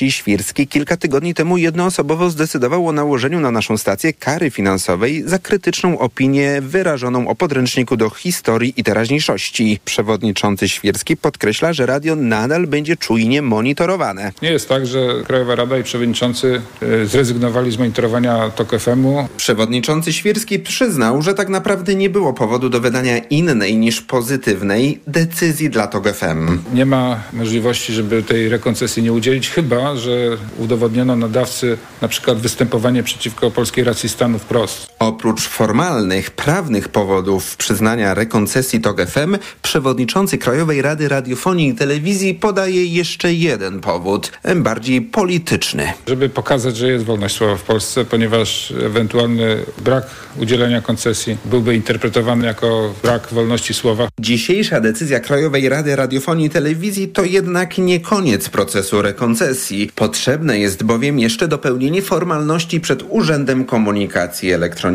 Maciej Świrski kilka tygodni temu jednoosobowo zdecydował o nałożeniu na naszą stację kary finansowej za krytyczną opinię wyrażoną o podręczniku do historii i teraźniejszości. Przewodniczący Świrski podkreśla, że radio nadal będzie czujnie monitorowane. Nie jest tak, że Krajowa Rada i przewodniczący e, zrezygnowali z monitorowania TOK FM-u. Przewodniczący Świrski przyznał, że tak naprawdę nie było powodu do wydania innej niż pozytywnej decyzji dla TOK FM. Nie ma możliwości, żeby tej rekoncesji nie udzielić, chyba że udowodniono nadawcy na przykład występowanie przeciwko polskiej racji stanu wprost. Oprócz formalnych, prawnych powodów przyznania rekoncesji TOK FM, przewodniczący Krajowej Rady Radiofonii i Telewizji podaje jeszcze jeden powód, bardziej polityczny. Żeby pokazać, że jest wolność słowa w Polsce, ponieważ ewentualny brak udzielenia koncesji byłby interpretowany jako brak wolności słowa. Dzisiejsza decyzja Krajowej Rady Radiofonii i Telewizji to jednak nie koniec procesu rekoncesji. Potrzebne jest bowiem jeszcze dopełnienie formalności przed Urzędem Komunikacji Elektronicznej.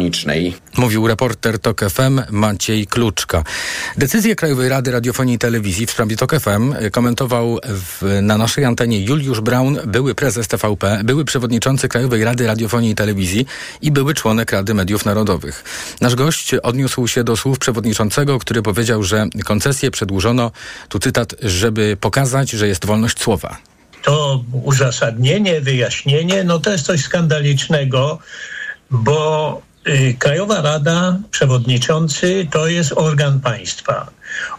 Mówił reporter TOK FM Maciej Kluczka. Decyzję Krajowej Rady Radiofonii i Telewizji w sprawie TOK FM komentował w, na naszej antenie Juliusz Braun, były prezes TVP, były przewodniczący Krajowej Rady Radiofonii i Telewizji i były członek Rady Mediów Narodowych. Nasz gość odniósł się do słów przewodniczącego, który powiedział, że koncesję przedłużono, tu cytat, żeby pokazać, że jest wolność słowa. To uzasadnienie, wyjaśnienie, no to jest coś skandalicznego, bo Krajowa Rada, przewodniczący to jest organ państwa.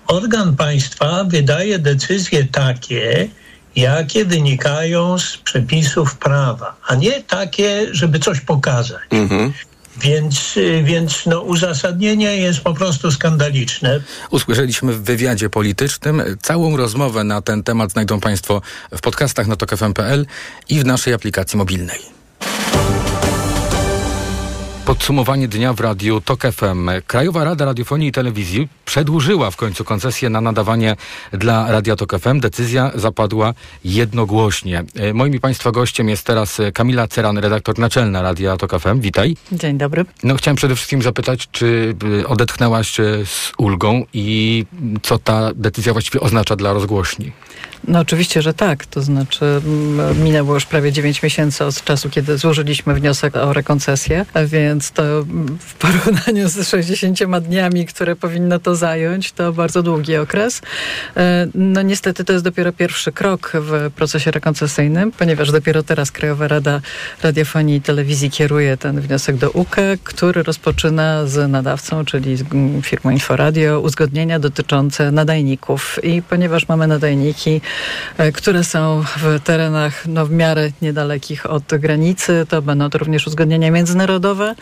Organ państwa wydaje decyzje takie, jakie wynikają z przepisów prawa, a nie takie, żeby coś pokazać. Mhm. Więc, y, więc no, uzasadnienie jest po prostu skandaliczne. Usłyszeliśmy w wywiadzie politycznym. Całą rozmowę na ten temat znajdą Państwo w podcastach na tokfm.pl i w naszej aplikacji mobilnej. Podsumowanie dnia w radiu TOK FM. Krajowa Rada Radiofonii i Telewizji przedłużyła w końcu koncesję na nadawanie dla Radia TOK FM. Decyzja zapadła jednogłośnie. E, moim i Państwa gościem jest teraz Kamila Ceran, redaktor naczelna Radia TOK FM. Witaj. Dzień dobry. No chciałem przede wszystkim zapytać, czy e, odetchnęłaś z ulgą i co ta decyzja właściwie oznacza dla rozgłośni? No oczywiście, że tak. To znaczy minęło już prawie 9 miesięcy od czasu, kiedy złożyliśmy wniosek o rekoncesję, więc to w porównaniu z 60 dniami, które powinno to zająć, to bardzo długi okres. E, no niestety to jest dopiero pierwszy krok w procesie rekoncesyjnym, ponieważ dopiero teraz Krajowa Rada Radiofonii i Telewizji kieruje ten wniosek do UKE, który rozpoczyna z nadawcą, czyli z firmą Inforadio, uzgodnienia dotyczące nadajników. I ponieważ mamy nadajniki, E, które są w terenach no, w miarę niedalekich od granicy. To będą to również uzgodnienia międzynarodowe.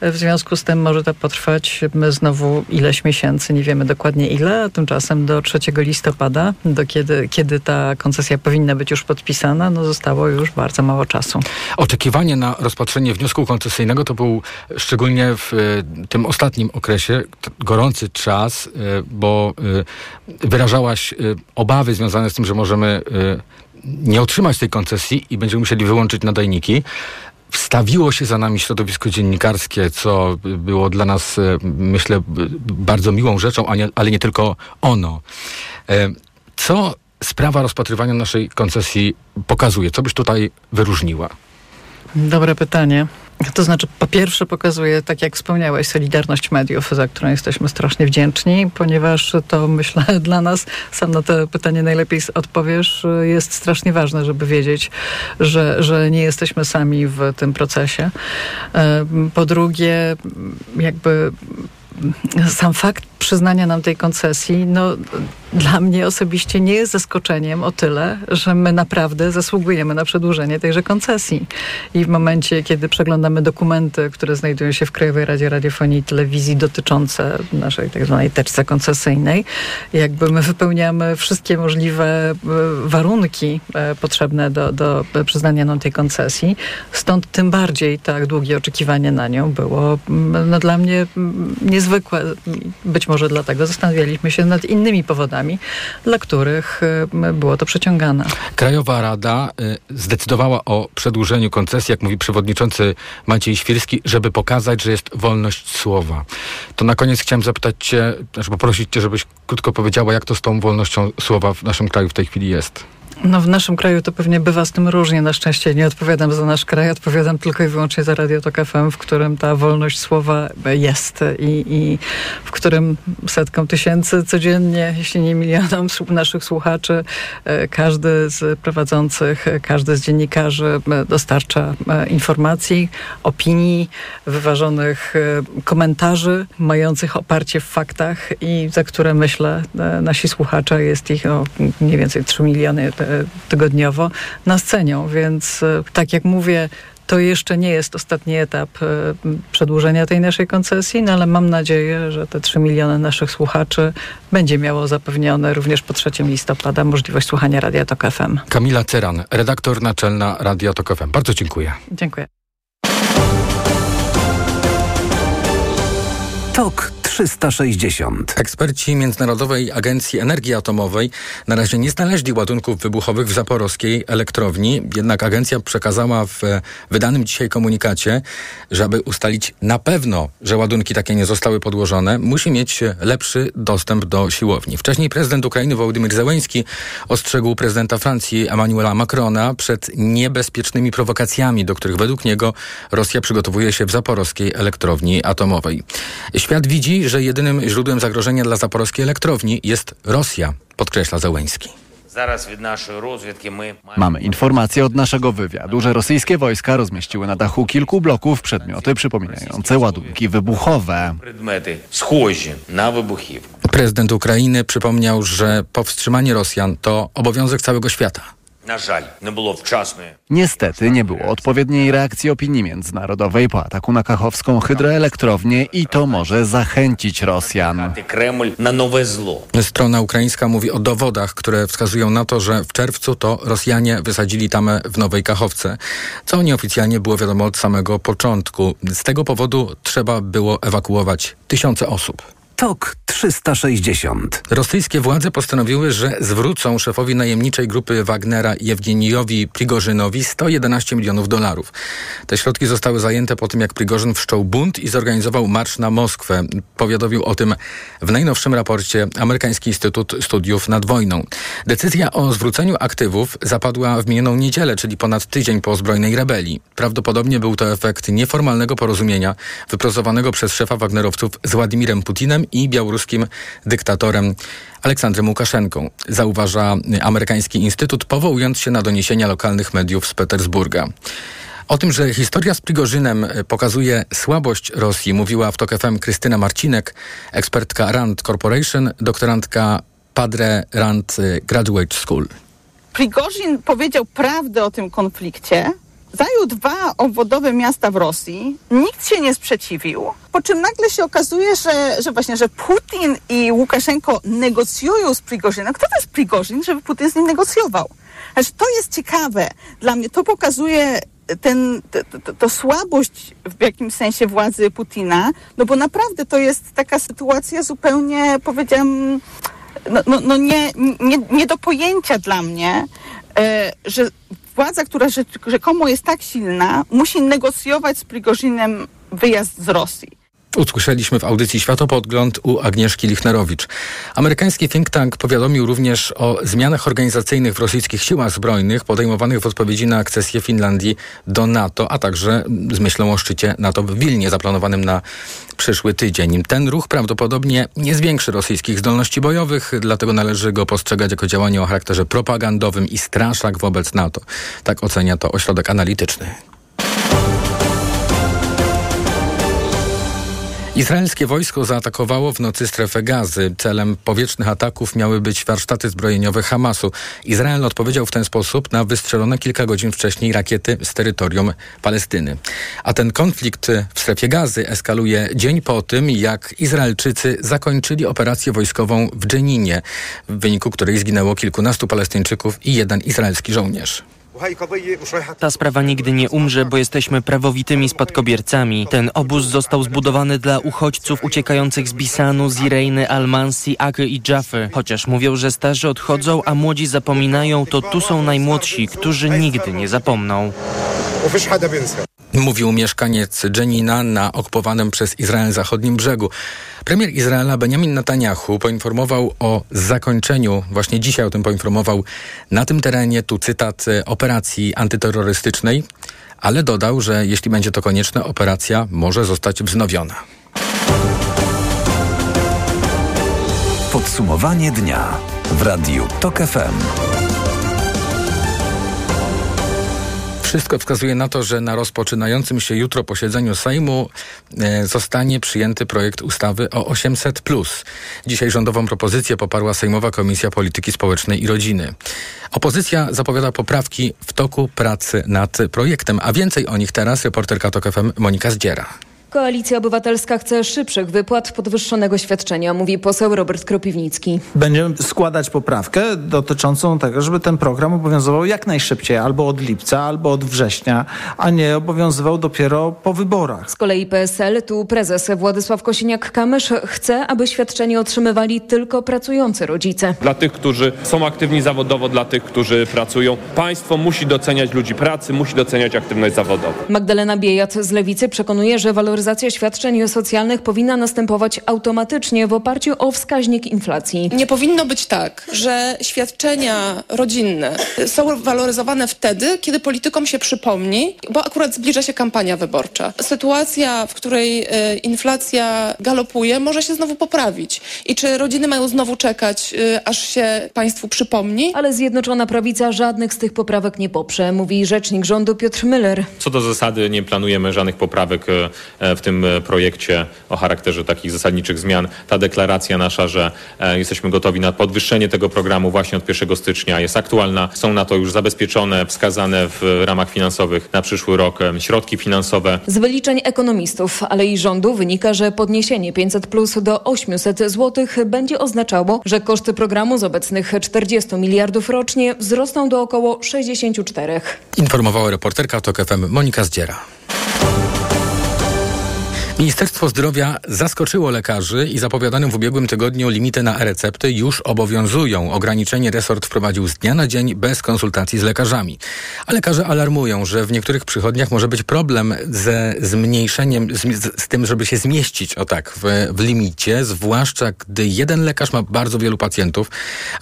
E, w związku z tym może to potrwać znowu ileś miesięcy, nie wiemy dokładnie ile, a tymczasem do 3 listopada, do kiedy, kiedy ta koncesja powinna być już podpisana, no zostało już bardzo mało czasu. Oczekiwanie na rozpatrzenie wniosku koncesyjnego to był szczególnie w e, tym ostatnim okresie gorący czas, bo wyrażałaś obawy związane z tym, że możemy nie otrzymać tej koncesji i będziemy musieli wyłączyć nadajniki. Wstawiło się za nami środowisko dziennikarskie, co było dla nas, y, myślę, bardzo miłą rzeczą, ale nie tylko ono. Y, co sprawa rozpatrywania naszej koncesji pokazuje? Co byś tutaj wyróżniła? Dobre pytanie. To znaczy, po pierwsze pokazuje, tak jak wspomniałeś, solidarność mediów, za którą jesteśmy strasznie wdzięczni, ponieważ to myślę dla nas, sam na to pytanie najlepiej odpowiesz, jest strasznie ważne, żeby wiedzieć, że, że nie jesteśmy sami w tym procesie. E, po drugie, jakby sam fakt przyznania nam tej koncesji, no dla mnie osobiście nie jest zaskoczeniem o tyle, że my naprawdę zasługujemy na przedłużenie tejże koncesji. I w momencie, kiedy przeglądamy dokumenty, które znajdują się w Krajowej Radzie Radiofonii i Telewizji dotyczące naszej tak zwanej teczce koncesyjnej, jakby my wypełniamy wszystkie możliwe e, warunki e, potrzebne do, do przyznania nam tej koncesji. Stąd tym bardziej tak długie oczekiwanie na nią było no, dla mnie niezwykłe. Być może dlatego zastanawialiśmy się nad innymi powodami, dla których e, było to przeciągane. Krajowa Rada e, zdecydowała o przedłużeniu koncesji, jak mówi przewodniczący Maciej Świrski, żeby pokazać, że jest wolność słowa. To na koniec chciałem zapytać cię, znaczy poprosić cię, żebyś krótko powiedziała, jak to z tą wolnością słowa w naszym kraju w tej chwili jest. No w naszym kraju to pewnie bywa z tym różnie. Na szczęście nie odpowiadam za nasz kraj, odpowiadam tylko i wyłącznie za Radio Tok FM, w którym ta wolność słowa jest i, i w którym setkom tysięcy codziennie, jeśli nie milionom naszych słuchaczy, e, każdy z prowadzących, każdy z dziennikarzy e, dostarcza e, informacji, opinii, wyważonych komentarzy, mających oparcie w faktach i za które myślę nasi słuchacze, jest ich o mniej więcej 3 miliony tygodniowo, nas cenią. Więc tak jak mówię, to jeszcze nie jest ostatni etap e, przedłużenia tej naszej koncesji, no ale mam nadzieję, że te 3 miliony naszych słuchaczy będzie miało zapewnione również po 3 listopada możliwość słuchania Radia Tok FM. Kamila Ceran, redaktor naczelna Radia Tok FM. Bardzo dziękuję. Dziękuję. TOK 360. Eksperci Międzynarodowej Agencji Energii Atomowej na razie nie znaleźli ładunków wybuchowych w zaporowskiej elektrowni, jednak agencja przekazała w wydanym dzisiaj komunikacie, że aby ustalić na pewno, że ładunki takie nie zostały podłożone, musi mieć lepszy dostęp do siłowni. Wcześniej prezydent Ukrainy Wołodymyr Zełenski ostrzegł prezydenta Francji Emmanuela Macrona przed niebezpiecznymi prowokacjami, do których według niego Rosja przygotowuje się w zaporowskiej elektrowni atomowej. Świat widzi, że jedynym źródłem zagrożenia dla zaporowskiej elektrowni jest Rosja, podkreśla Zełęński. Mamy informacje od naszego wywiadu, że rosyjskie wojska rozmieściły na dachu kilku bloków przedmioty przypominające ładunki wybuchowe. Prezydent Ukrainy przypomniał, że powstrzymanie Rosjan to obowiązek całego świata. Niestety nie było odpowiedniej reakcji opinii międzynarodowej po ataku na kachowską hydroelektrownię i to może zachęcić Rosjan. Strona ukraińska mówi o dowodach, które wskazują na to, że w czerwcu to Rosjanie wysadzili tamę w Nowej Kachowce, co nieoficjalnie było wiadomo od samego początku. Z tego powodu trzeba było ewakuować tysiące osób. TOK 360. Rosyjskie władze postanowiły, że zwrócą szefowi najemniczej grupy Wagnera Jewgenijowi Prigorzynowi 111 milionów dolarów. Te środki zostały zajęte po tym, jak Prigorzyn wszczął bunt i zorganizował marsz na Moskwę. Powiadomił o tym w najnowszym raporcie Amerykański Instytut Studiów nad Wojną. Decyzja o zwróceniu aktywów zapadła w minioną niedzielę, czyli ponad tydzień po zbrojnej rebelii. Prawdopodobnie był to efekt nieformalnego porozumienia wypracowanego przez szefa Wagnerowców z Władimirem Putinem i białoruskim dyktatorem Aleksandrem Łukaszenką, zauważa amerykański instytut, powołując się na doniesienia lokalnych mediów z Petersburga. O tym, że historia z Prigorzynem pokazuje słabość Rosji, mówiła w TOK FM Krystyna Marcinek, ekspertka RAND Corporation, doktorantka Padre RAND Graduate School. Prigorzin powiedział prawdę o tym konflikcie, Zajął dwa obwodowe miasta w Rosji, nikt się nie sprzeciwił, po czym nagle się okazuje, że, że właśnie, że Putin i Łukaszenko negocjują z Prigorzynem. Kto to jest żeby Putin z nim negocjował? Znaczy, to jest ciekawe. Dla mnie to pokazuje ten, to, to, to, słabość w jakimś sensie władzy Putina, no bo naprawdę to jest taka sytuacja zupełnie, powiedziałam, no, no, no nie, nie, nie do pojęcia dla mnie, e, że władza, która rzekomo jest tak silna, musi negocjować z Prigozinem wyjazd z Rosji. Usłyszeliśmy w audycji Światopodgląd u Agnieszki Lichnerowicz. Amerykański think tank powiadomił również o zmianach organizacyjnych w rosyjskich siłach zbrojnych podejmowanych w odpowiedzi na akcesję Finlandii do NATO, a także z myślą o szczycie NATO w Wilnie zaplanowanym na przyszły tydzień. Ten ruch prawdopodobnie nie zwiększy rosyjskich zdolności bojowych, dlatego należy go postrzegać jako działanie o charakterze propagandowym i straszak wobec NATO. Tak ocenia to ośrodek analityczny. Izraelskie wojsko zaatakowało w nocy strefę gazy. Celem powietrznych ataków miały być warsztaty zbrojeniowe Hamasu. Izrael odpowiedział w ten sposób na wystrzelone kilka godzin wcześniej rakiety z terytorium Palestyny. A ten konflikt w strefie gazy eskaluje dzień po tym, jak Izraelczycy zakończyli operację wojskową w Dżeninie, w wyniku której zginęło kilkunastu Palestyńczyków i jeden izraelski żołnierz. Ta sprawa nigdy nie umrze, bo jesteśmy prawowitymi spadkobiercami. Ten obóz został zbudowany dla uchodźców uciekających z Bisanu, Zirejny, Almansi, Aky i Jaffy. Chociaż mówią, że starzy odchodzą, a młodzi zapominają, to tu są najmłodsi, którzy nigdy nie zapomną. Mówił mieszkaniec Dżenina na okupowanym przez Izrael zachodnim brzegu. Premier Izraela Benjamin Netanyahu poinformował o zakończeniu, właśnie dzisiaj o tym poinformował, na tym terenie, tu cytat, operacji antyterrorystycznej, ale dodał, że jeśli będzie to konieczne, operacja może zostać wznowiona. Podsumowanie dnia w Radiu TOK FM. Wszystko wskazuje na to, że na rozpoczynającym się jutro posiedzeniu Sejmu e, zostanie przyjęty projekt ustawy o 800. Dzisiaj rządową propozycję poparła Sejmowa Komisja Polityki Społecznej i Rodziny. Opozycja zapowiada poprawki w toku pracy nad projektem, a więcej o nich teraz reporterka TOK FM Monika Zdziera. Koalicja Obywatelska chce szybszych wypłat podwyższonego świadczenia, mówi poseł Robert Kropiwnicki. Będziemy składać poprawkę dotyczącą tego, żeby ten program obowiązywał jak najszybciej, albo od lipca, albo od września, a nie obowiązywał dopiero po wyborach. Z kolei PSL, tu prezes Władysław Kosiniak-Kamysz chce, aby świadczenie otrzymywali tylko pracujący rodzice. Dla tych, którzy są aktywni zawodowo, dla tych, którzy pracują, państwo musi doceniać ludzi pracy, musi doceniać aktywność zawodową. Magdalena Biejat z Lewicy przekonuje, że waloryzacja waloryzacja świadczeń socjalnych powinna następować automatycznie w oparciu o wskaźnik inflacji. Nie powinno być tak, że świadczenia rodzinne są waloryzowane wtedy, kiedy politykom się przypomni, bo akurat zbliża się kampania wyborcza. Sytuacja, w której e, inflacja galopuje, może się znowu poprawić. I czy rodziny mają znowu czekać, e, aż się państwu przypomni? Ale Zjednoczona Prawica żadnych z tych poprawek nie poprze, mówi rzecznik rządu Piotr Müller. Co do zasady nie planujemy żadnych poprawek e, w tym e, projekcie o charakterze takich zasadniczych zmian. Ta deklaracja nasza, że e, jesteśmy gotowi na podwyższenie tego programu właśnie od 1 stycznia jest aktualna. Są na to już zabezpieczone, wskazane w ramach finansowych na przyszły rok e, środki finansowe. Z wyliczeń ekonomistów, ale i rządu wynika, że podniesienie 500 plus do 800 zł będzie oznaczało, że koszty programu z obecnych 40 miliardów rocznie wzrosną do około 64. Informowała reporterka TOK FM Monika Zdziera. Ministerstwo Zdrowia zaskoczyło lekarzy i zapowiadanym w ubiegłym tygodniu limity na e-recepty już obowiązują. Ograniczenie resort wprowadził z dnia na dzień bez konsultacji z lekarzami. A lekarze alarmują, że w niektórych przychodniach może być problem ze zmniejszeniem, z, z tym, żeby się zmieścić, o tak, w, w limicie, zwłaszcza gdy jeden lekarz ma bardzo wielu pacjentów,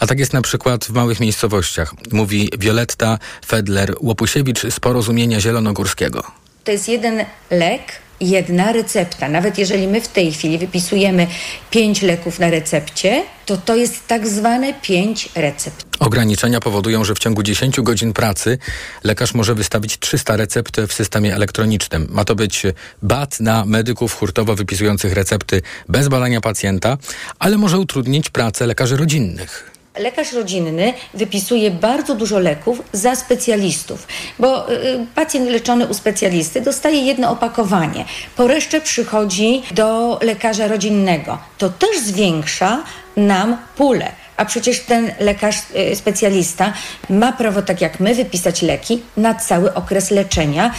a tak jest na przykład w małych miejscowościach, mówi Wioletta Fedler-Łopusiewicz z Porozumienia Zielonogórskiego. To jest jeden lek, jedna recepta. Nawet jeżeli my w tej chwili wypisujemy pięć leków na recepcie, to to jest tak zwane pięć recept. Ograniczenia powodują, że w ciągu 10 godzin pracy lekarz może wystawić 300 recept w systemie elektronicznym. Ma to być bat na medyków hurtowo wypisujących recepty bez badania pacjenta, ale może utrudnić pracę lekarzy rodzinnych lekarz rodzinny wypisuje bardzo dużo leków za specjalistów, bo y, pacjent leczony u specjalisty dostaje jedno opakowanie, po resztę przychodzi do lekarza rodzinnego. To też zwiększa nam pulę. A przecież ten lekarz y, specjalista ma prawo, tak jak my, wypisać leki na cały okres leczenia.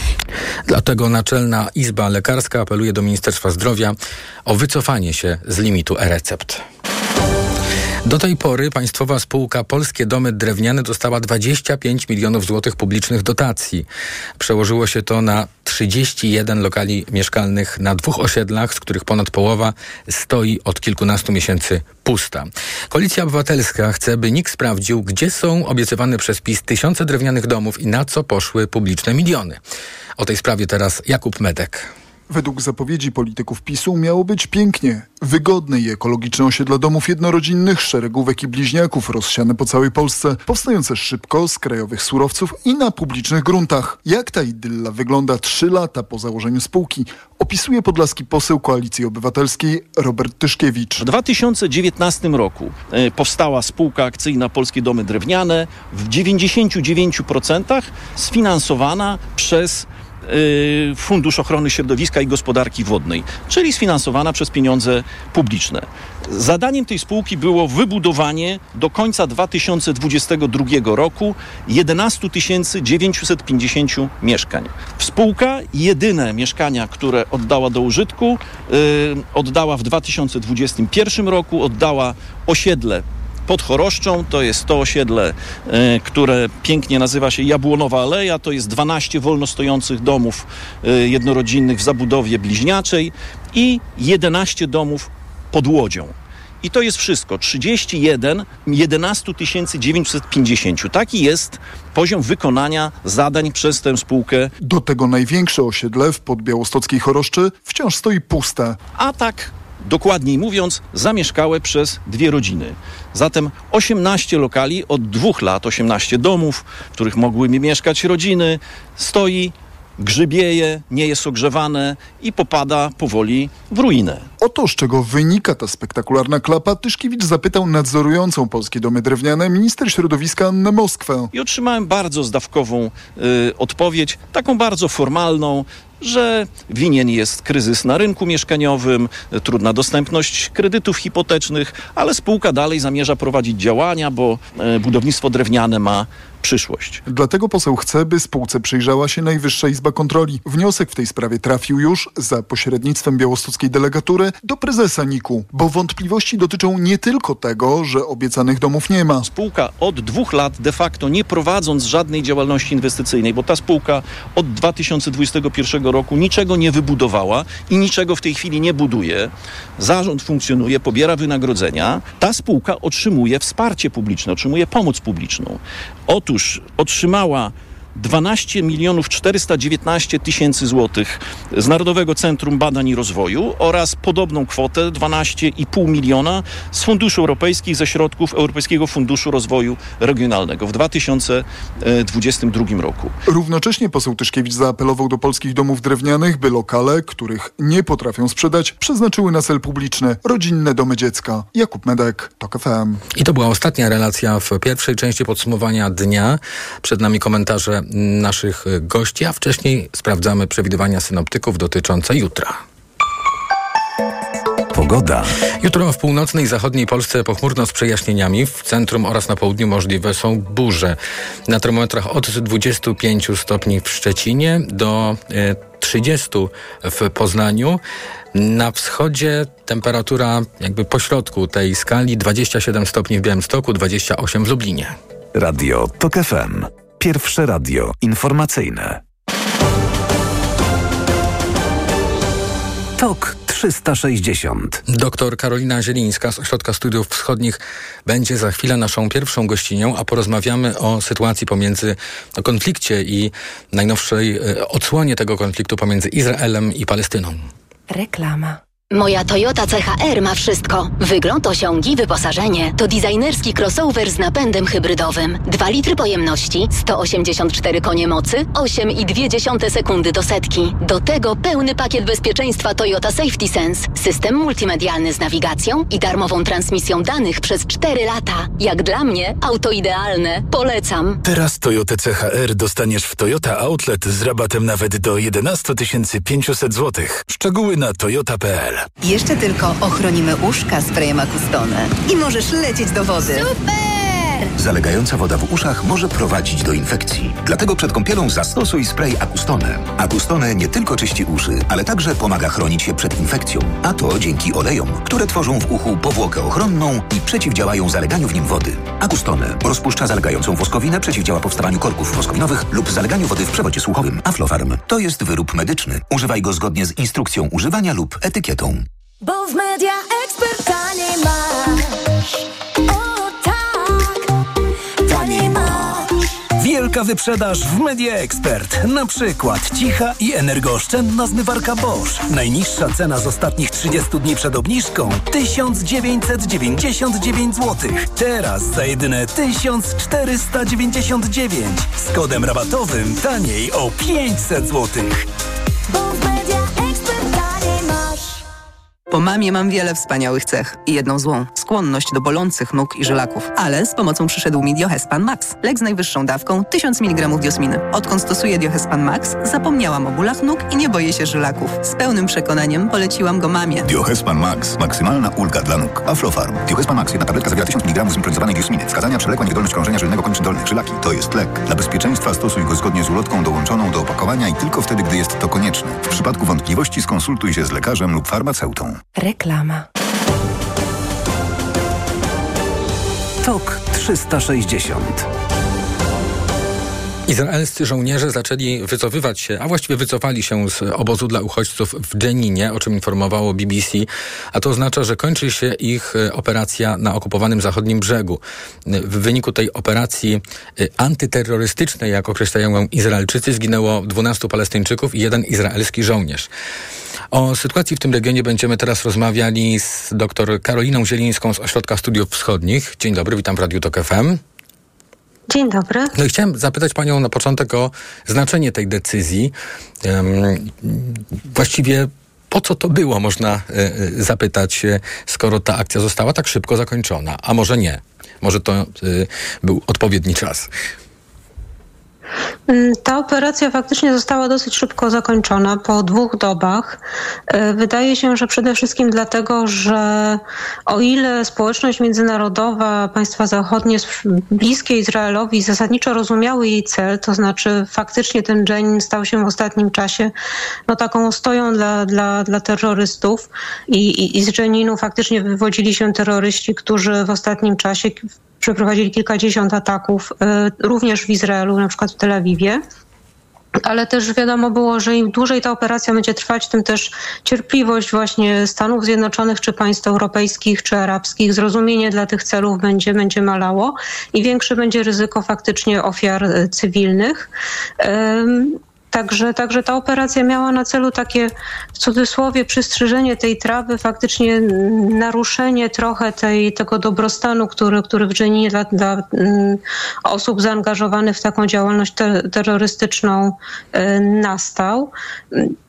Dlatego Naczelna Izba Lekarska apeluje do Ministerstwa Zdrowia o wycofanie się z limitu e-recept. Do tej pory państwowa spółka Polskie Domy Drewniane dostała 25 milionów złotych publicznych dotacji. Przełożyło się to na 31 lokali mieszkalnych na dwóch osiedlach, z których ponad połowa stoi od kilkunastu miesięcy pusta. Koalicja Obywatelska chce, by nikt sprawdził, gdzie są obiecywane przez PiS tysiące drewnianych domów i na co poszły publiczne miliony. O tej sprawie teraz Jakub Medek. Według zapowiedzi polityków PiSu miało być pięknie. Wygodne i ekologiczne osiedla domów jednorodzinnych, szeregówek i bliźniaków rozsiane po całej Polsce, powstające szybko z krajowych surowców i na publicznych gruntach. Jak ta idylla wygląda trzy lata po założeniu spółki, opisuje podlaski poseł Koalicji Obywatelskiej Robert Tyszkiewicz. W 2019 roku e, powstała spółka akcyjna Polskie Domy Drewniane w 99% sfinansowana przez Fundusz Ochrony Środowiska i Gospodarki Wodnej, czyli sfinansowana przez pieniądze publiczne. Zadaniem tej spółki było wybudowanie do końca 2022 roku 11 950 mieszkań. Spółka jedyne mieszkania, które oddała do użytku, yy, oddała w 2021 roku, oddała osiedle pod Choroszczą. To jest to osiedle, e, które pięknie nazywa się Jabłonowa Aleja. To jest 12 wolno stojących domów e, jednorodzinnych w zabudowie bliźniaczej i 11 domów pod Łodzią. I to jest wszystko. 31 11 950. Taki jest poziom wykonania zadań przez tę spółkę. Do tego największe osiedle w podbiałostockiej Choroszczy wciąż stoi puste. A tak dokładniej mówiąc, zamieszkałe przez dwie rodziny. Zatem 18 lokali od dwóch lat, 18 domów, w których mogłyby mieszkać rodziny, stoi grzybieje, nie jest ogrzewane i popada powoli w ruinę. Oto z czego wynika ta spektakularna klapa, Tyszkiewicz zapytał nadzorującą Polskie Domy Drewniane minister środowiska Annę Moskwę. I otrzymałem bardzo zdawkową y, odpowiedź, taką bardzo formalną, że winien jest kryzys na rynku mieszkaniowym, trudna dostępność kredytów hipotecznych, ale spółka dalej zamierza prowadzić działania, bo e, budownictwo drewniane ma przyszłość. Dlatego poseł chce, by spółce przyjrzała się Najwyższa Izba Kontroli. Wniosek w tej sprawie trafił już za pośrednictwem białostockiej delegatury do prezesa NIK-u, bo wątpliwości dotyczą nie tylko tego, że obiecanych domów nie ma. Spółka od dwóch lat de facto nie prowadząc żadnej działalności inwestycyjnej, bo ta spółka od 2021 roku niczego nie wybudowała i niczego w tej chwili nie buduje. Zarząd funkcjonuje, pobiera wynagrodzenia. Ta spółka otrzymuje wsparcie publiczne, otrzymuje pomoc publiczną. Otóż otrzymała 12 milionów 419 tysięcy złotych z Narodowego Centrum Badań i Rozwoju oraz podobną kwotę 12,5 miliona z funduszy europejskich ze środków Europejskiego Funduszu Rozwoju Regionalnego w 2022 roku. Równocześnie poseł Tyszkiewicz zaapelował do polskich domów drewnianych, by lokale, których nie potrafią sprzedać, przeznaczyły na cel publiczny rodzinne domy dziecka. Jakub Medek, TOK FM. I to była ostatnia relacja w pierwszej części podsumowania dnia. Przed nami komentarze naszych gości, a wcześniej sprawdzamy przewidywania synoptyków dotyczące jutra. Pogoda. Jutro w północnej i zachodniej Polsce pochmurno z przejaśnieniami. W centrum oraz na południu możliwe są burze. Na termometrach od 25 stopni w Szczecinie do 30 e, w Poznaniu. Na wschodzie temperatura jakby pośrodku tej skali 27 stopni w Białymstoku, 28 w Lublinie. Radio TOK FM. Pierwsze radio informacyjne. TOK 360. Doktor Karolina Zielińska z Ośrodka Studiów Wschodnich będzie za chwilę naszą pierwszą gościnią, a porozmawiamy o sytuacji pomiędzy, o konflikcie i najnowszej e, odsłonie tego konfliktu pomiędzy Izraelem i Palestyną. Reklama. Moja Toyota CHR ma wszystko. Wygląd, osiągi, wyposażenie. To designerski crossover z napędem hybrydowym. 2 litry pojemności, 184 konie mocy, 8,2 sekundy do setki. Do tego pełny pakiet bezpieczeństwa Toyota Safety Sense. System multimedialny z nawigacją i darmową transmisją danych przez 4 lata. Jak dla mnie, auto idealne. Polecam. Teraz Toyota CHR dostaniesz w Toyota Outlet z rabatem nawet do 11 500 zł. Szczegóły na toyota.pl jeszcze tylko ochronimy uszka sprayem Acustone i możesz lecieć do wody. Super! Zalegająca woda w uszach może prowadzić do infekcji. Dlatego przed kąpielą zastosuj spray Acustone. Acustone nie tylko czyści uszy, ale także pomaga chronić się przed infekcją. A to dzięki olejom, które tworzą w uchu powłokę ochronną i przeciwdziałają zaleganiu w nim wody. Acustone rozpuszcza zalegającą woskowinę, przeciwdziała powstawaniu korków woskowinowych lub zaleganiu wody w przewodzie słuchowym. Aflofarm to jest wyrób medyczny. Używaj go zgodnie z instrukcją używania lub etykietą. Bo w media ekspert Wielka wyprzedaż w Media Expert. Na przykład cicha i energooszczędna zmywarka Bosch. Najniższa cena z ostatnich 30 dni przed obniżką 1999 zł. Teraz za jedyne 1499. Z kodem rabatowym taniej o 500 zł. Po mamie mam wiele wspaniałych cech i jedną złą – skłonność do bolących nóg i żylaków. Ale z pomocą przyszedł mi Diohespan Max. Lek z najwyższą dawką 1000 mg diosminy. Odkąd stosuję Diohespan Max, zapomniałam o bólach nóg i nie boję się żylaków. Z pełnym przekonaniem poleciłam go mamie. Diohespan Max. Maksymalna ulga dla nóg. Aflofarm. Diohespan Max. Jedna tabletka zawiera 1000 mg zimpronizowanej diosminy. Wskazania przewlekła niewydolność krążenia żylnego kończyn dolnych. Żylaki. To jest lek. Dla bezpieczeństwa stosuj go zgodnie z ulotką dołączoną do opakowania i tylko wtedy, gdy jest to konieczne. W przypadku wątpliwości skonsultuj się z lekarzem lub farmaceutą. Reklama. TOK 360. Izraelscy żołnierze zaczęli wycofywać się, a właściwie wycofali się z obozu dla uchodźców w Dżeninie, o czym informowało BBC, a to oznacza, że kończy się ich e, operacja na okupowanym zachodnim brzegu. W wyniku tej operacji e, antyterrorystycznej, jak określają ją Izraelczycy, zginęło 12 Palestyńczyków i jeden izraelski żołnierz. O sytuacji w tym regionie będziemy teraz rozmawiali z dr Karoliną Zielińską z Ośrodka Studiów Wschodnich. Dzień dobry, witam w Radiu Tok FM. Dzień dobry. No i chciałem zapytać Panią na początek o znaczenie tej decyzji. Właściwie po co to było, można e, e, zapytać, e, skoro ta akcja została tak szybko zakończona, a może nie. Może to był odpowiedni czas. Mm, Ta operacja faktycznie została dosyć szybko zakończona po dwóch dobach. E, Wydaje się, że przede wszystkim dlatego, że o ile społeczność międzynarodowa, państwa zachodnie bliskie Izraelowi zasadniczo rozumiały jej cel, to znaczy faktycznie ten Jenin stał się w ostatnim czasie no, taką ostoją dla, dla, dla terrorystów i, i, i z Jeninu faktycznie wywodzili się terroryści, którzy w ostatnim czasie przeprowadzili kilkadziesiąt ataków, e, również w Izraelu, na przykład w Tel Awiwie. Ale też wiadomo było, że im dłużej ta operacja będzie trwać, tym też cierpliwość właśnie Stanów Zjednoczonych, czy państw europejskich, czy arabskich, zrozumienie dla tych celów będzie, będzie malało i większe będzie ryzyko faktycznie ofiar e, cywilnych. Także, także ta operacja miała na celu takie w cudzysłowie przystrzyżenie tej trawy, faktycznie naruszenie trochę tej, tego dobrostanu, który, który w Dżeninie dla, dla mm, osób zaangażowanych w taką działalność te, terrorystyczną y, nastał.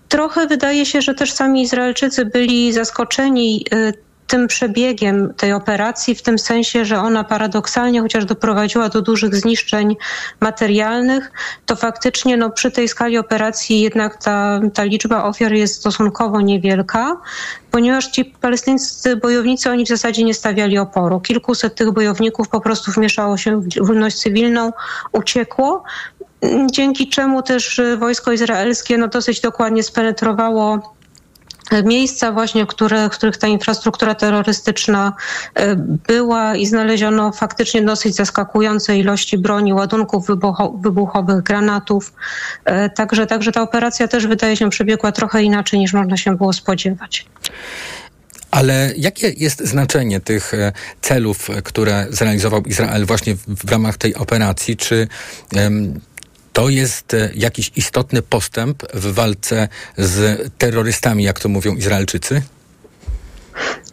Trochę wydaje się, że też sami Izraelczycy byli zaskoczeni y, tym przebiegiem tej operacji, w tym sensie, że ona paradoksalnie, chociaż doprowadziła do dużych zniszczeń materialnych, to faktycznie no, przy tej skali operacji jednak ta, ta liczba ofiar jest stosunkowo niewielka, ponieważ ci palestyńscy bojownicy, oni w zasadzie nie stawiali oporu. Kilkuset tych bojowników po prostu wmieszało się w ludność cywilną, uciekło, dzięki czemu też wojsko izraelskie no, dosyć dokładnie spenetrowało miejsca właśnie, w których, w których ta infrastruktura terrorystyczna e, była i znaleziono faktycznie dosyć zaskakujące ilości broni, ładunków wybucho, wybuchowych, granatów. E, Także, także ta operacja też wydaje się przebiegła trochę inaczej niż można się było spodziewać. Ale jakie jest znaczenie tych e, celów, które zrealizował Izrael właśnie w, ramach tej operacji? Czy to jest e, jakiś istotny postęp w walce z terrorystami, jak to mówią Izraelczycy?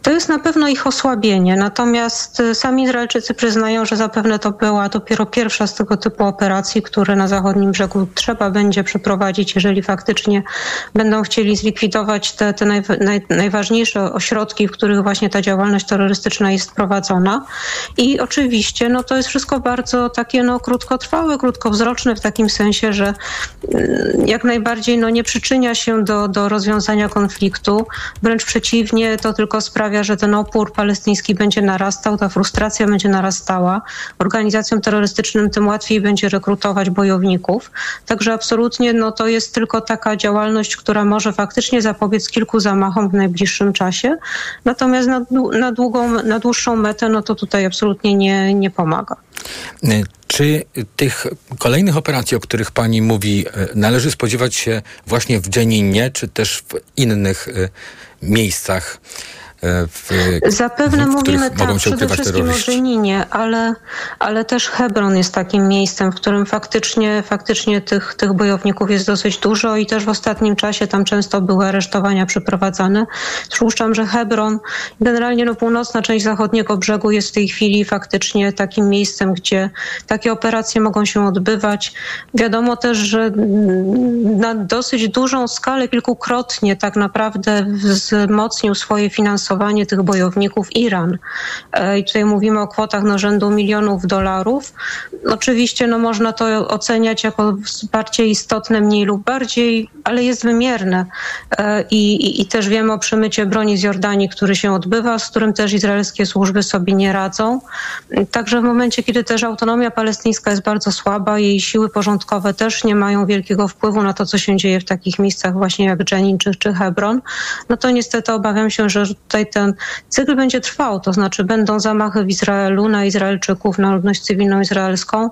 To jest na pewno ich osłabienie, natomiast y, sami Izraelczycy przyznają, że zapewne to była dopiero pierwsza z tego typu operacji, które na zachodnim brzegu trzeba będzie przeprowadzić, jeżeli faktycznie będą chcieli zlikwidować te, te naj, naj, najważniejsze ośrodki, w których właśnie ta działalność terrorystyczna jest prowadzona. I oczywiście no, to jest wszystko bardzo takie no, krótkotrwałe, krótkowzroczne w takim sensie, że y, jak najbardziej no, nie przyczynia się do, do rozwiązania konfliktu, wręcz przeciwnie, to tylko sprawia, że ten opór palestyński będzie narastał, ta frustracja będzie narastała. Organizacjom terrorystycznym tym łatwiej będzie rekrutować bojowników. Także absolutnie no, to jest tylko taka działalność, która może faktycznie zapobiec kilku zamachom w najbliższym czasie. Natomiast na, na, długą, na dłuższą metę no, to tutaj absolutnie nie, nie pomaga. Czy tych kolejnych operacji, o których pani mówi, e, należy spodziewać się właśnie w Dżeninie, czy też w innych e, miejscach? E, W, Zapewne w mówimy których mogą tak, się przede wszystkim o? Żeninie, ale, ale też Hebron jest takim miejscem, w którym faktycznie, faktycznie tych, tych bojowników jest dosyć dużo i też w ostatnim czasie tam często były aresztowania przeprowadzane. Przypuszczam, że Hebron, generalnie no, północna część zachodniego brzegu jest w tej chwili faktycznie takim miejscem, gdzie takie operacje mogą się odbywać. Wiadomo też, że na dosyć dużą skalę, kilkukrotnie tak naprawdę wzmocnił swoje finansowanie tych bojowników Iran. E, I tutaj mówimy o kwotach no, rzędu milionów dolarów. Oczywiście no, można to oceniać jako wsparcie istotne mniej lub bardziej, ale jest wymierne. E, I, i, I też wiemy o przemycie broni z Jordanii, który się odbywa, z którym też izraelskie służby sobie nie radzą. Także w momencie, kiedy też autonomia palestyńska jest bardzo słaba, jej siły porządkowe też nie mają wielkiego wpływu na to, co się dzieje w takich miejscach właśnie jak Jenin czy, czy Hebron, no to niestety obawiam się, że tutaj ten cykl będzie trwał, to znaczy będą zamachy w Izraelu na Izraelczyków, na ludność cywilną izraelską.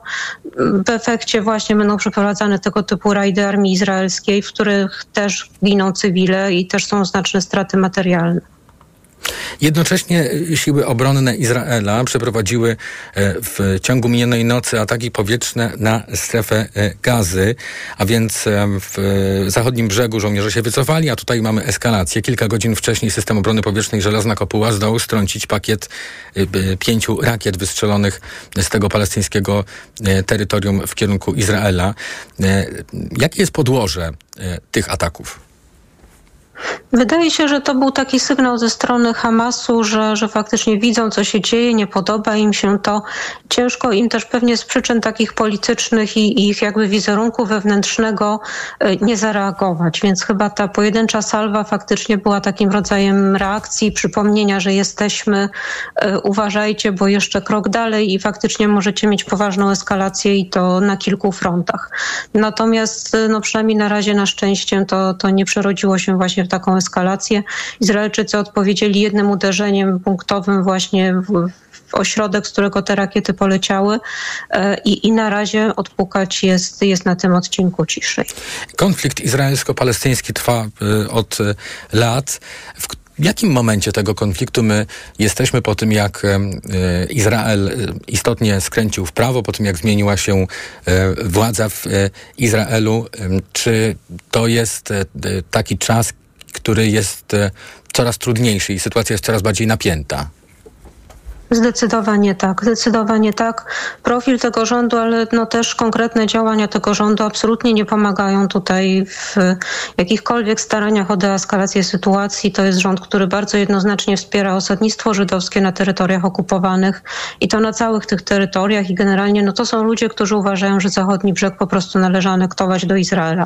W efekcie właśnie będą przeprowadzane tego typu rajdy armii izraelskiej, w których też giną cywile i też są znaczne straty materialne. Jednocześnie y, siły obronne Izraela przeprowadziły e, w ciągu minionej nocy ataki powietrzne na strefę e, gazy, a więc e, w zachodnim brzegu żołnierze się wycofali, a tutaj mamy eskalację. Kilka godzin wcześniej system obrony powietrznej Żelazna Kopuła zdołał strącić pakiet pięciu rakiet wystrzelonych z tego palestyńskiego terytorium w kierunku Izraela. Jakie jest podłoże tych ataków? Wydaje się, że to był taki sygnał ze strony Hamasu, że, że faktycznie widzą, co się dzieje, nie podoba im się to. Ciężko im też pewnie z przyczyn takich politycznych i, i ich jakby wizerunku wewnętrznego y, nie zareagować. Więc chyba ta pojedyncza salwa faktycznie była takim rodzajem reakcji, przypomnienia, że jesteśmy, y, uważajcie, bo jeszcze krok dalej i faktycznie możecie mieć poważną eskalację i to na kilku frontach. Natomiast y, no przynajmniej na razie na szczęście to, to nie przerodziło się właśnie w taką eskalację. Izraelczycy odpowiedzieli jednym uderzeniem punktowym właśnie w, ośrodek, z którego te rakiety poleciały e, i, i na razie odpukać jest, jest na tym odcinku ciszej. Konflikt izraelsko-palestyński trwa y, od y, lat. W jakim momencie tego konfliktu my jesteśmy po tym, jak Izrael istotnie skręcił w prawo, po tym, jak zmieniła się władza w Izraelu? Czy to jest taki czas, który jest y, coraz trudniejszy i sytuacja jest coraz bardziej napięta? Zdecydowanie tak, zdecydowanie tak. Profil tego rządu, ale no też konkretne działania tego rządu absolutnie nie pomagają tutaj w jakichkolwiek staraniach o deeskalację sytuacji. To jest rząd, który bardzo jednoznacznie wspiera osadnictwo żydowskie na terytoriach okupowanych i to na całych tych terytoriach i generalnie no to są ludzie, którzy uważają, że zachodni brzeg po prostu należy anektować do Izraela.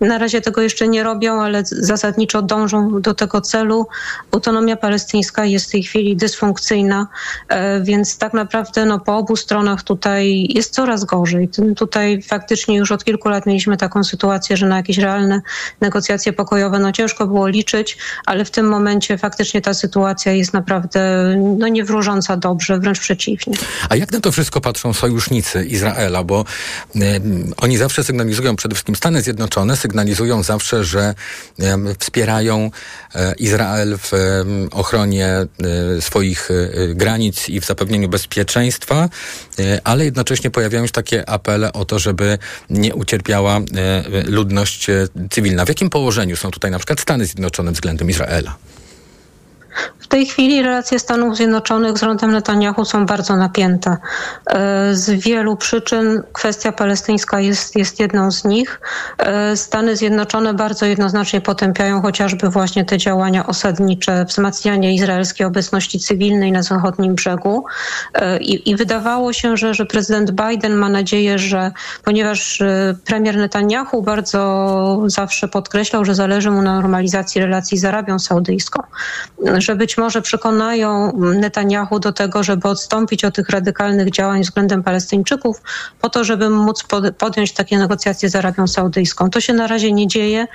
Na razie tego jeszcze nie robią, ale zasadniczo dążą do tego celu. Autonomia palestyńska jest w tej chwili dysfunkcyjna. E, Więc tak naprawdę no, po obu stronach tutaj jest coraz gorzej. Tutaj faktycznie już od kilku lat mieliśmy taką sytuację, że na jakieś realne negocjacje pokojowe no, ciężko było liczyć, ale w tym momencie faktycznie ta sytuacja jest naprawdę no, nie wróżąca dobrze, wręcz przeciwnie. A jak na to wszystko patrzą sojusznicy Izraela? Bo em, oni zawsze sygnalizują, przede wszystkim Stany Zjednoczone sygnalizują zawsze, że em, wspierają e, Izrael w ochronie e, swoich e, granic i w zapewnieniu bezpieczeństwa, e, ale jednocześnie pojawiają się takie apele o to, żeby nie ucierpiała e, ludność e, cywilna. W jakim położeniu są tutaj na przykład Stany Zjednoczone względem Izraela? Tej chwili relacje Stanów Zjednoczonych z rządem Netanyahu są bardzo napięte. E, Z wielu przyczyn kwestia palestyńska jest, jest jedną z nich. E, Stany Zjednoczone bardzo jednoznacznie potępiają chociażby właśnie te działania osadnicze, wzmacnianie izraelskiej obecności cywilnej na zachodnim brzegu. E, I, i wydawało się, że, że prezydent Biden ma nadzieję, że ponieważ premier Netanyahu bardzo zawsze podkreślał, że zależy mu na normalizacji relacji z Arabią Saudyjską, że być może przekonają Netanyahu do tego, żeby odstąpić od tych radykalnych działań względem Palestyńczyków, po to, żeby móc pod- podjąć takie negocjacje z Arabią Saudyjską. To się na razie nie dzieje.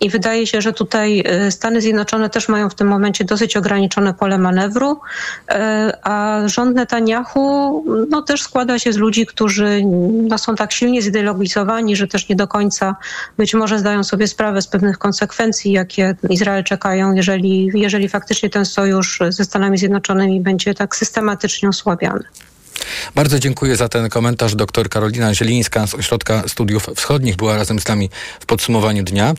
I wydaje się, że tutaj e, Stany Zjednoczone też mają w tym momencie dosyć ograniczone pole manewru, e, a rząd Netanyahu no, też składa się z ludzi, którzy no, są tak silnie zideologizowani, że też nie do końca być może zdają sobie sprawę z pewnych konsekwencji, jakie Izrael czekają, jeżeli, jeżeli faktycznie ten sojusz ze Stanami Zjednoczonymi będzie tak systematycznie osłabiany. Bardzo dziękuję za ten komentarz. Doktor Karolina Zielińska z Ośrodka Studiów Wschodnich była razem z nami w podsumowaniu dnia.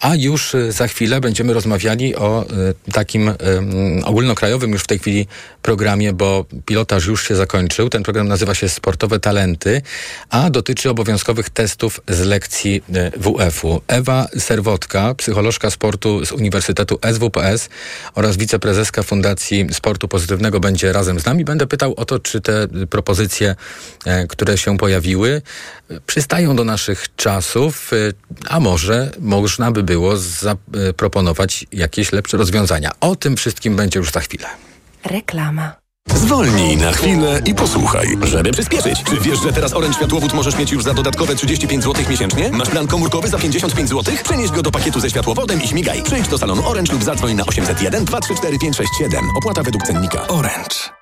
A już y, za chwilę będziemy rozmawiali o y, takim y, ogólnokrajowym już w tej chwili programie, bo pilotaż już się zakończył. Ten program nazywa się Sportowe Talenty, a dotyczy obowiązkowych testów z lekcji WF-u. Ewa Serwotka, psycholożka sportu z Uniwersytetu SWPS oraz wiceprezeska Fundacji Sportu Pozytywnego będzie razem z nami. Będę pytał o to, czy te propozycje, e, które się pojawiły, y, przystają do naszych czasów, y, a może można by było zaproponować jakieś lepsze rozwiązania. O tym wszystkim będzie już za chwilę. Reklama. Zwolnij na chwilę i posłuchaj, żeby przyspieszyć. Czy wiesz, że teraz Orange Światłowód możesz mieć już za dodatkowe 35 zł miesięcznie? Masz plan komórkowy za 55 zł? Przenieś go do pakietu ze światłowodem i śmigaj. Przyjdź do salonu Orange lub zadzwoń na 801 234 567. Opłata według cennika. Orange.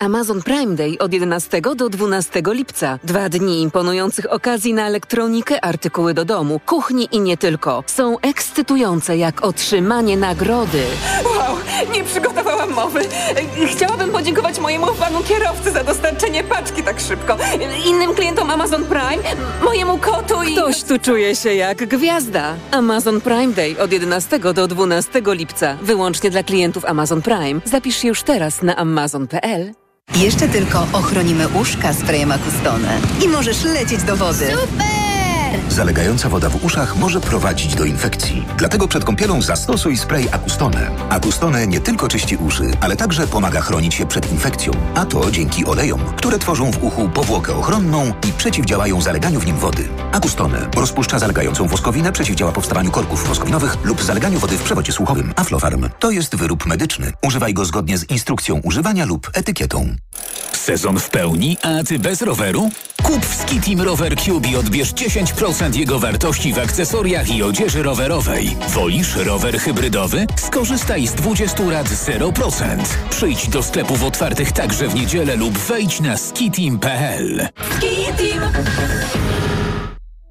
Amazon Prime Day od 11 do 12 lipca. Dwa dni imponujących okazji na elektronikę, artykuły do domu, kuchni i nie tylko. Są ekscytujące jak otrzymanie nagrody. Wow, nie przygotowałam mowy. Chciałabym podziękować mojemu panu kierowcy za dostarczenie paczki tak szybko. Innym klientom Amazon Prime, mojemu kotu i... Ktoś tu czuje się jak gwiazda. Amazon Prime Day od 11 do 12 lipca. Wyłącznie dla klientów Amazon Prime. Zapisz się już teraz na amazon.pl. Jeszcze tylko ochronimy uszka sprayem Acustone i możesz lecieć do wody. Zalegająca woda w uszach może prowadzić do infekcji. Dlatego przed kąpielą zastosuj spray Acustone. Acustone nie tylko czyści uszy, ale także pomaga chronić się przed infekcją. A to dzięki olejom, które tworzą w uchu powłokę ochronną i przeciwdziałają zaleganiu w nim wody. Acustone rozpuszcza zalegającą woskowinę, przeciwdziała powstawaniu korków woskowinowych lub zaleganiu wody w przewodzie słuchowym. Aflofarm to jest wyrób medyczny. Używaj go zgodnie z instrukcją używania lub etykietą. Sezon w pełni, a ty bez roweru? Kup w Skitim Rower Cube i odbierz 10% jego wartości w akcesoriach i odzieży rowerowej. Wolisz rower hybrydowy? Skorzystaj z 20 lat 0%. Przyjdź do sklepów otwartych także w niedzielę lub wejdź na skitim.pl. Skitim!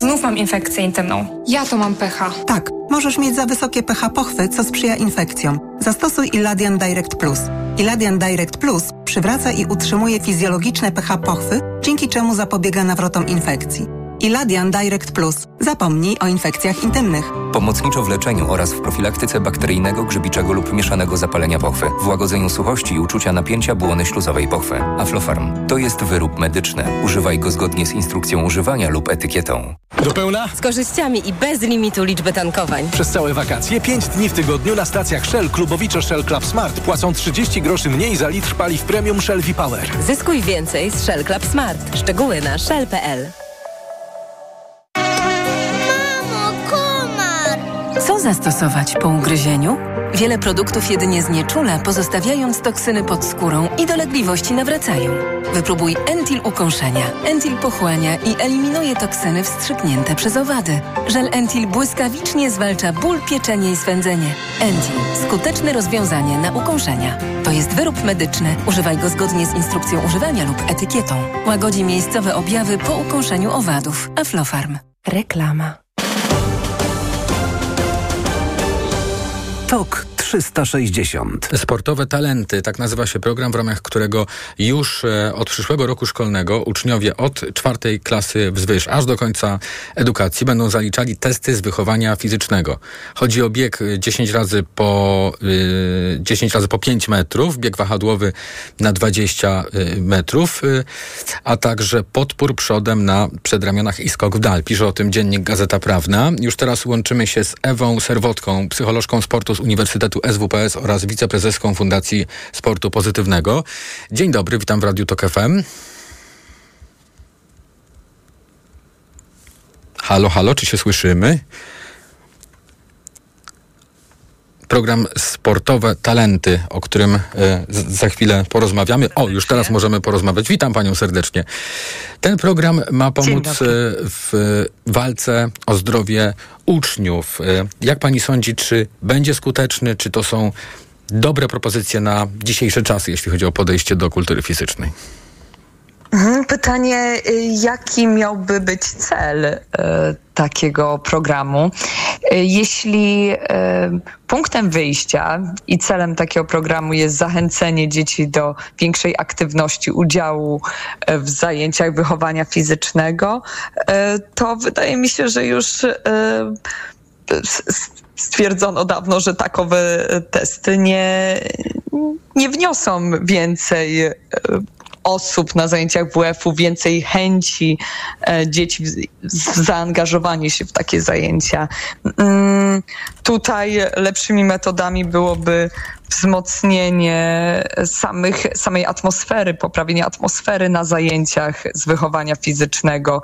Znów mam infekcję intymną. Ja to mam pH. Tak, możesz mieć za wysokie pH pochwy, co sprzyja infekcjom. Zastosuj Iladian Direct Plus. Iladian Direct Plus przywraca i utrzymuje fizjologiczne pH pochwy, dzięki czemu zapobiega nawrotom infekcji. Iladian Direct Plus. Zapomnij o infekcjach intymnych. Pomocniczo w leczeniu oraz w profilaktyce bakteryjnego, grzybiczego lub mieszanego zapalenia pochwy, w łagodzeniu suchości i uczucia napięcia błony śluzowej pochwy. Aflofarm to jest wyrób medyczny. Używaj go zgodnie z instrukcją używania lub etykietą. Do pełna? Z korzyściami i bez limitu liczby tankowań. Przez całe wakacje 5 dni w tygodniu na stacjach Shell Klubowicze Shell Club Smart płacą 30 groszy mniej za litr paliw premium Shell V-Power. Zyskuj więcej z Shell Club Smart. Szczegóły na shell.pl. Co zastosować po ugryzieniu? Wiele produktów jedynie znieczula, pozostawiając toksyny pod skórą i dolegliwości nawracają. Wypróbuj Entil ukąszenia. Entil pochłania i eliminuje toksyny wstrzyknięte przez owady. Żel Entil błyskawicznie zwalcza ból, pieczenie i swędzenie. Entil. Skuteczne rozwiązanie na ukąszenia. To jest wyrób medyczny. Używaj go zgodnie z instrukcją używania lub etykietą. Łagodzi miejscowe objawy po ukąszeniu owadów. Aflofarm. Reklama. TOK 360. Sportowe talenty, tak nazywa się program, w ramach którego już e, od przyszłego roku szkolnego uczniowie od czwartej klasy wzwyż aż do końca edukacji będą zaliczali testy z wychowania fizycznego. Chodzi o bieg e, 10 razy po, y, 10 razy po 5 metrów, bieg wahadłowy na 20 y, metrów, a także podpór przodem na przedramionach i skok w dal. Pisze o tym dziennik Gazeta Prawna. Już teraz łączymy się z Ewą Serwotką, psycholożką sportu z Uniwersytetu SWPS oraz wiceprezeską Fundacji Sportu Pozytywnego. Dzień dobry, witam w Radiu Tok FM. Halo, halo, czy się słyszymy? Program Sportowe Talenty, o którym e, za chwilę porozmawiamy. O, już teraz możemy porozmawiać. Witam panią serdecznie. Ten program ma pomóc e, w walce o zdrowie uczniów. E, Jak pani sądzi, czy będzie skuteczny, czy to są dobre propozycje na dzisiejsze czasy, jeśli chodzi o podejście do kultury fizycznej? Mhm, Pytanie, y, jaki miałby być cel y, takiego programu? Y, Jeśli punktem wyjścia i celem takiego programu jest zachęcenie dzieci do większej aktywności, udziału w zajęciach wychowania fizycznego, to wydaje mi się, że już stwierdzono dawno, że takowe testy nie, nie wniosą więcej osób na zajęciach WF-u, więcej chęci e, dzieci zaangażowanie się w takie zajęcia. Mm, Tutaj lepszymi metodami byłoby wzmocnienie samych, samej atmosfery, poprawienie atmosfery na zajęciach z wychowania fizycznego.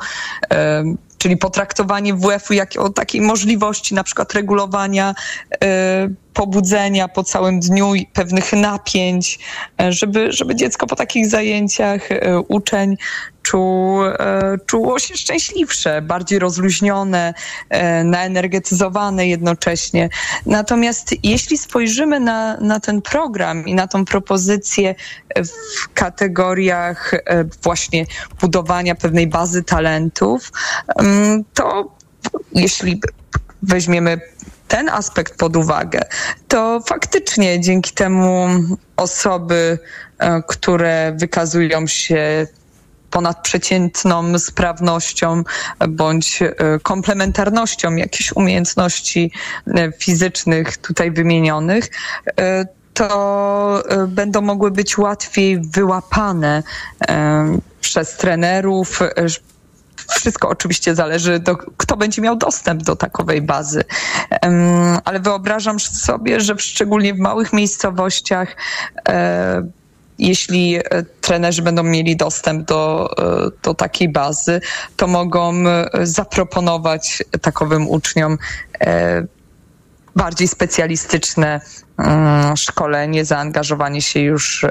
Czyli potraktowanie WF-u o takiej możliwości na przykład regulowania e, pobudzenia po całym dniu i pewnych napięć, e, żeby, żeby dziecko po takich zajęciach, e, uczeń czuł, e, czuło się szczęśliwsze, bardziej rozluźnione, e, naenergetyzowane jednocześnie. Natomiast jeśli spojrzymy na, na ten program i na tą propozycję w kategoriach e, właśnie budowania pewnej bazy talentów, mm, to jeśli weźmiemy ten aspekt pod uwagę, to faktycznie dzięki temu osoby, które wykazują się ponadprzeciętną sprawnością bądź e, komplementarnością jakichś umiejętności e, fizycznych tutaj wymienionych, e, to będą mogły być łatwiej wyłapane przez trenerów. wszystko oczywiście zależy, do, kto będzie miał dostęp do takowej bazy. Em, ale wyobrażam sobie, że szczególnie w małych miejscowościach, e, jeśli e, trenerzy będą mieli dostęp do, e, do takiej bazy, to mogą e, zaproponować takowym uczniom bardziej specjalistyczne mm, szkolenie, zaangażowanie się już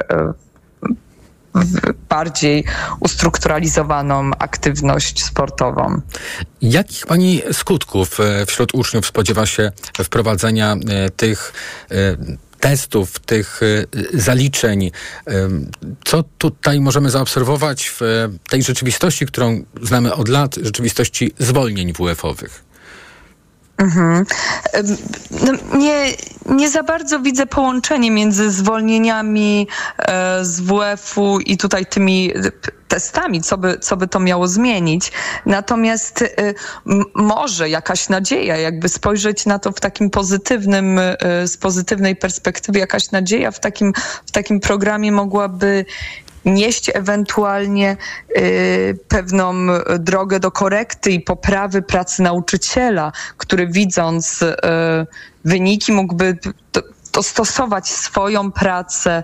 w bardziej ustrukturalizowaną aktywność sportową. Jakich pani skutków wśród uczniów spodziewa się wprowadzenia tych testów, tych e, zaliczeń? E, Co tutaj możemy zaobserwować w tej rzeczywistości, którą znamy od lat, rzeczywistości zwolnień WF-owych? Mhm. No, nie, nie za bardzo widzę połączenie między zwolnieniami e, z WF-u i tutaj tymi e, testami, co by, co by to miało zmienić. Natomiast e, może jakaś nadzieja, jakby spojrzeć na to w takim pozytywnym, z pozytywnej perspektywy, jakaś nadzieja w takim, w takim programie mogłaby nieść ewentualnie y, pewną drogę do korekty i poprawy pracy nauczyciela, który widząc y, wyniki mógłby do- dostosować swoją pracę.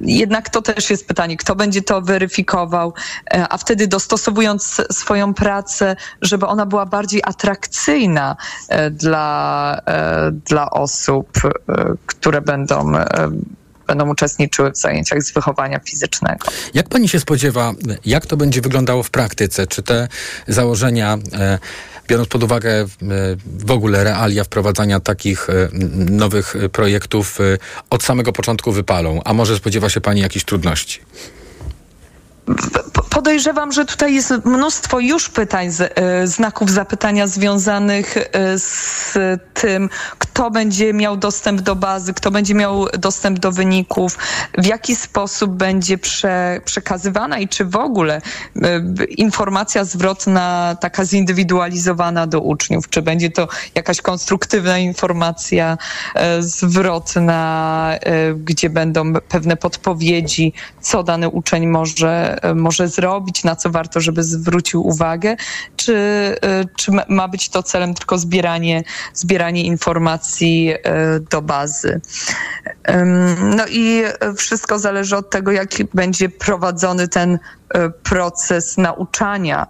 Jednak to też jest pytanie, kto będzie to weryfikował, e, a wtedy dostosowując swoją pracę, żeby ona była bardziej atrakcyjna dla, dla osób, które będą, będą uczestniczyły w zajęciach z wychowania fizycznego. Jak pani się spodziewa, jak to będzie wyglądało w praktyce? Czy te założenia, e, biorąc pod uwagę e, w ogóle realia wprowadzania takich e, nowych projektów, od samego początku wypalą? A może spodziewa się pani jakichś trudności? Po- Podejrzewam, że tutaj jest mnóstwo już pytań, e, znaków zapytania związanych e, z tym, kto będzie miał dostęp do bazy, kto będzie miał dostęp do wyników, w jaki sposób będzie prze, przekazywana i czy w ogóle e, informacja zwrotna, taka zindywidualizowana do uczniów, czy będzie to jakaś konstruktywna informacja zwrotna, gdzie będą pewne podpowiedzi, co dany uczeń może, e, może zrobić, na co warto, żeby zwrócił uwagę, czy, e, czy ma- być to celem tylko zbieranie, zbieranie informacji e, do bazy. No i wszystko zależy od tego, jak będzie prowadzony ten proces nauczania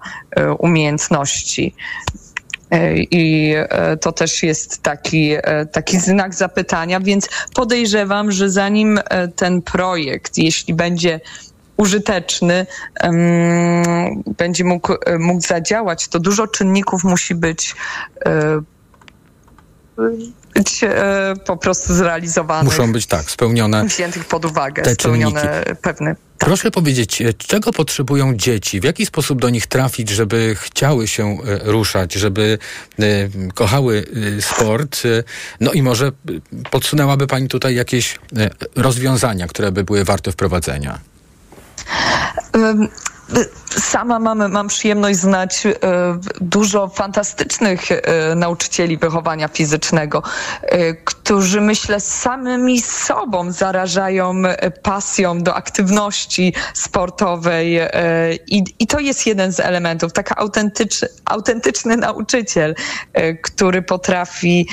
umiejętności. I to też jest taki, taki znak zapytania, więc podejrzewam, że zanim ten projekt, jeśli będzie użyteczny, będzie mógł, e, mógł zadziałać, to dużo czynników musi być, e, być e, po prostu zrealizowanych. Muszą być tak, spełnione. Wziętych pod uwagę, te spełnione pewne Proszę powiedzieć, czego potrzebują dzieci? W jaki sposób do nich trafić, żeby chciały się ruszać, żeby kochały sport? No i może podsunęłaby Pani tutaj jakieś rozwiązania, które by były warte wprowadzenia? Ym, y, sama mam, mam przyjemność znać e, dużo fantastycznych e, nauczycieli wychowania fizycznego, e, którzy myślę samymi sobą zarażają pasją do aktywności sportowej i, to jest jeden z elementów, taka autentyczny, autentyczny nauczyciel, który potrafi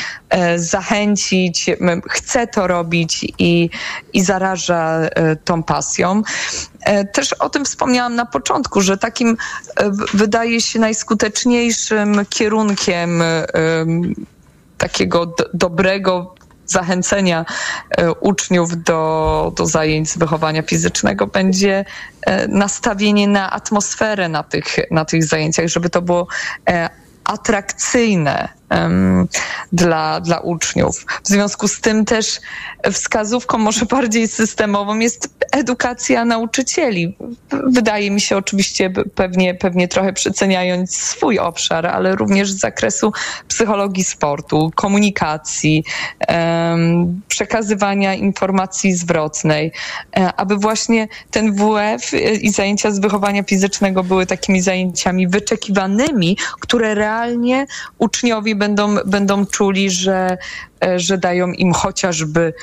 zachęcić, chce to robić i, i zaraża tą pasją. Też o tym wspomniałam na początku, że takim e, wydaje się najskuteczniejszym kierunkiem e, takiego dobrego zachęcenia e, uczniów do, do zajęć z wychowania fizycznego będzie nastawienie na atmosferę na tych, na tych zajęciach, żeby to było atrakcyjne dla, dla uczniów. W związku z tym też wskazówką może bardziej systemową jest edukacja nauczycieli. Wydaje mi się oczywiście pewnie, pewnie trochę przeceniając swój obszar, ale również z zakresu psychologii sportu, komunikacji, przekazywania informacji zwrotnej, e, aby właśnie ten WF i zajęcia z wychowania fizycznego były takimi zajęciami wyczekiwanymi, które realnie uczniowie będą, będą czuli, że, e, że dają im chociażby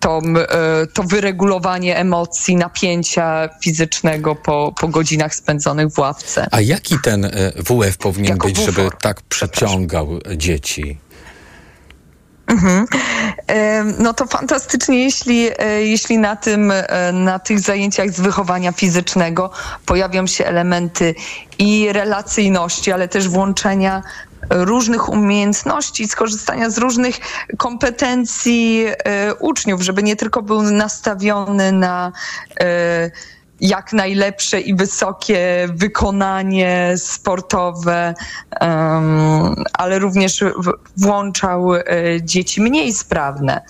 tą, e, to wyregulowanie emocji, napięcia fizycznego po, po godzinach spędzonych w ławce. A jaki ten e, WF powinien Jako być, żeby bufor. tak przyciągał dzieci? Mhm. No to fantastycznie, jeśli, jeśli na, tym, na tych zajęciach z wychowania fizycznego pojawią się elementy i relacyjności, ale też włączenia różnych umiejętności, skorzystania z różnych kompetencji e, uczniów, żeby nie tylko był nastawiony na e, jak najlepsze i wysokie wykonanie sportowe, ale również włączał e, dzieci mniej sprawne.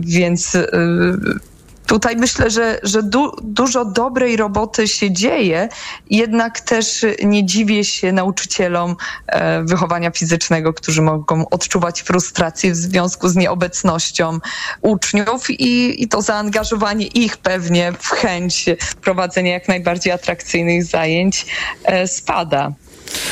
Więc Tutaj myślę, że, że du, dużo dobrej roboty się dzieje, jednak też nie dziwię się nauczycielom e, wychowania fizycznego, którzy mogą odczuwać frustrację w związku z nieobecnością uczniów i, i to zaangażowanie ich pewnie w chęć prowadzenia jak najbardziej atrakcyjnych zajęć e, spada.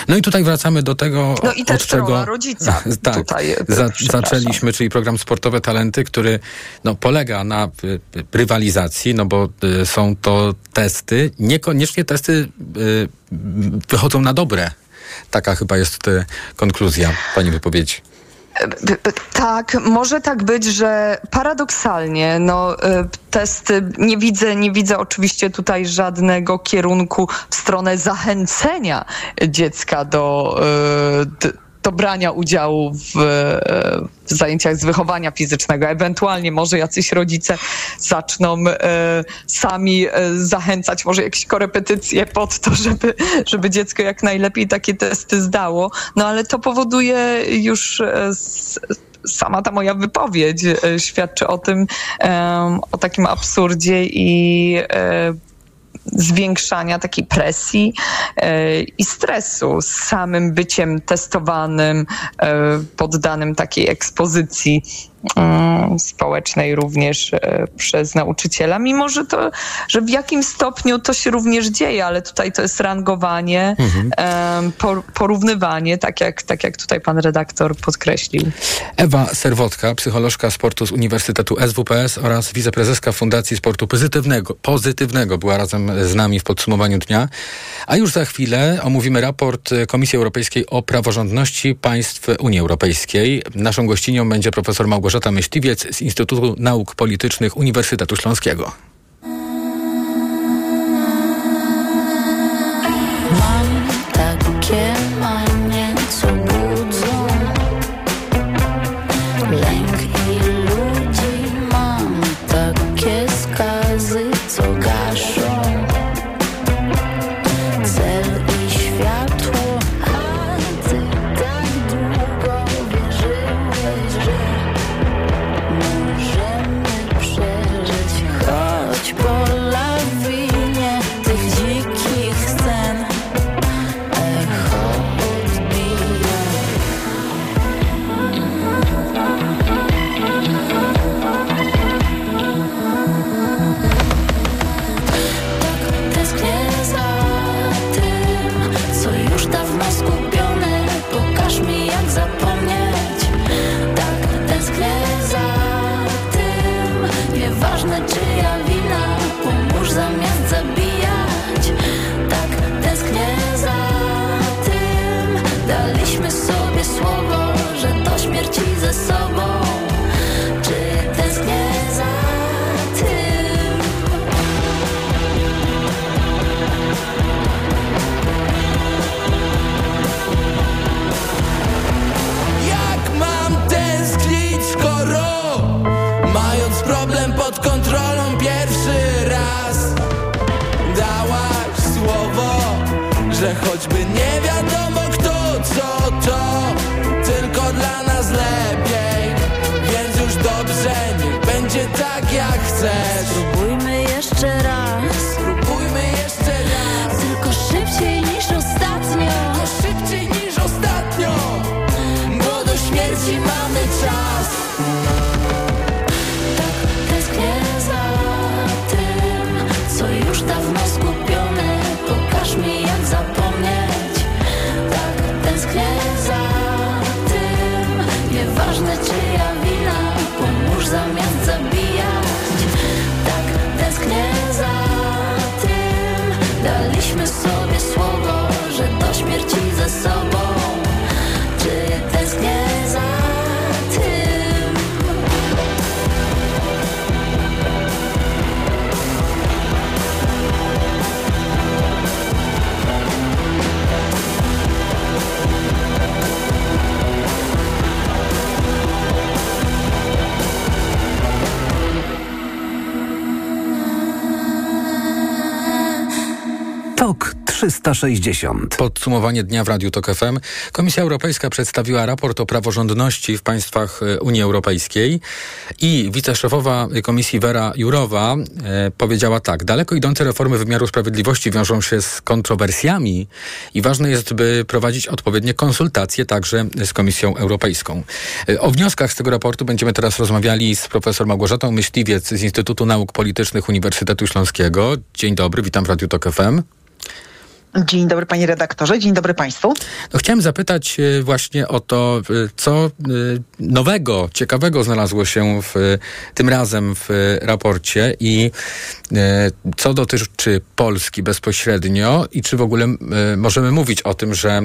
No i tutaj wracamy do tego, No i też od czego rodzica tak, tutaj, e, za, zaczęliśmy, czyli program Sportowe Talenty, który no, polega na y, y, rywalizacji, no bo y, są to testy, niekoniecznie testy y, wychodzą na dobre. Taka chyba jest konkluzja pani wypowiedzi. Tak, może tak być, że paradoksalnie, no, y, testy, nie widzę, nie widzę oczywiście tutaj żadnego kierunku w stronę zachęcenia dziecka do, y, do brania udziału w, y, w zajęciach z wychowania fizycznego. Ewentualnie może jacyś rodzice zaczną y, sami y, zachęcać, może jakieś korepetycje pod to, żeby, żeby dziecko jak najlepiej takie testy zdało. No ale to powoduje już e, sama ta moja wypowiedź e, świadczy o tym, o takim absurdzie i e, zwiększania takiej presji e, i stresu z samym byciem testowanym, e, poddanym takiej ekspozycji społecznej również e, przez nauczyciela, mimo że to, że w jakim stopniu to się również dzieje, ale tutaj to jest rangowanie, em, por- porównywanie, tak jak, tak jak tutaj pan redaktor podkreślił. Ewa Serwotka, psycholożka sportu z Uniwersytetu SWPS oraz wiceprezeska Fundacji Sportu Pozytywnego, Pozytywnego była razem z nami w podsumowaniu dnia. A już za chwilę omówimy raport Komisji Europejskiej o praworządności państw Unii Europejskiej. Naszą gościnią będzie profesor Małgorzata Myśliwiec z Instytutu Nauk Politycznych Uniwersytetu Śląskiego. Daliśmy sobie 360. Podsumowanie dnia w Radiu Tok FM. Komisja Europejska przedstawiła raport o praworządności w państwach e, Unii Europejskiej i wiceszefowa komisji Vera Jurowa e, powiedziała tak. Daleko idące reformy wymiaru sprawiedliwości wiążą się z kontrowersjami i ważne jest, by prowadzić odpowiednie konsultacje także z Komisją Europejską. E, o wnioskach z tego raportu będziemy teraz rozmawiali z profesor Małgorzatą Myśliwiec z Instytutu Nauk Politycznych Uniwersytetu Śląskiego. Dzień dobry, witam w Radiu Tok FM. Dzień dobry panie redaktorze, dzień dobry państwu. No, chciałem zapytać e, właśnie o to, e, co e, nowego, ciekawego znalazło się w, tym razem w raporcie i co dotyczy Polski bezpośrednio i czy w ogóle możemy mówić o tym, że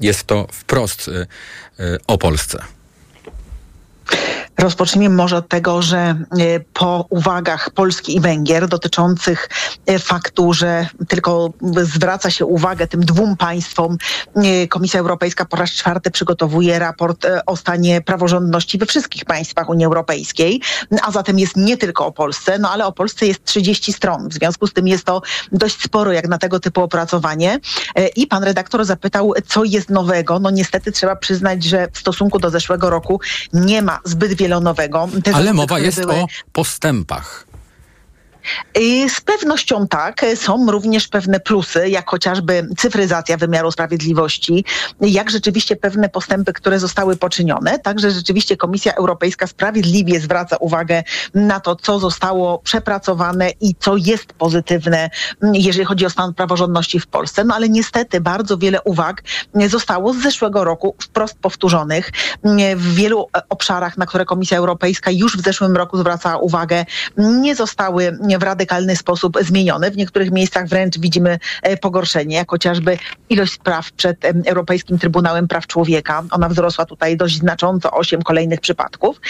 jest to wprost o Polsce. Rozpocznijmy może od tego, że e, po uwagach Polski i Węgier dotyczących e, faktu, że tylko zwraca się uwagę tym dwóm państwom, e, Komisja Europejska po raz czwarty przygotowuje raport o stanie praworządności we wszystkich państwach Unii Europejskiej, a zatem jest nie tylko o Polsce, no ale o Polsce jest 30 stron. W związku z tym jest to dość sporo jak na tego typu opracowanie. I pan redaktor zapytał, co jest nowego. No niestety trzeba przyznać, że w stosunku do zeszłego roku nie ma zbyt wiele nowego. Te Ale mowa jest były- o postępach. Z pewnością tak. Są również pewne plusy, jak chociażby cyfryzacja wymiaru sprawiedliwości, jak rzeczywiście pewne postępy, które zostały poczynione. Także rzeczywiście Komisja Europejska sprawiedliwie zwraca uwagę na to, co zostało przepracowane i co jest pozytywne, mm, jeżeli chodzi o stan praworządności w Polsce. No ale niestety bardzo wiele uwag mm, zostało z zeszłego roku wprost powtórzonych Mm, w wielu e, obszarach, na które Komisja Europejska już w zeszłym roku zwracała uwagę, nie zostały w radykalny sposób zmienione. W niektórych miejscach wręcz widzimy e, pogorszenie, jak chociażby ilość spraw przed Europejskim Trybunałem Praw Człowieka. Ona wzrosła tutaj dość znacząco, osiem kolejnych przypadków.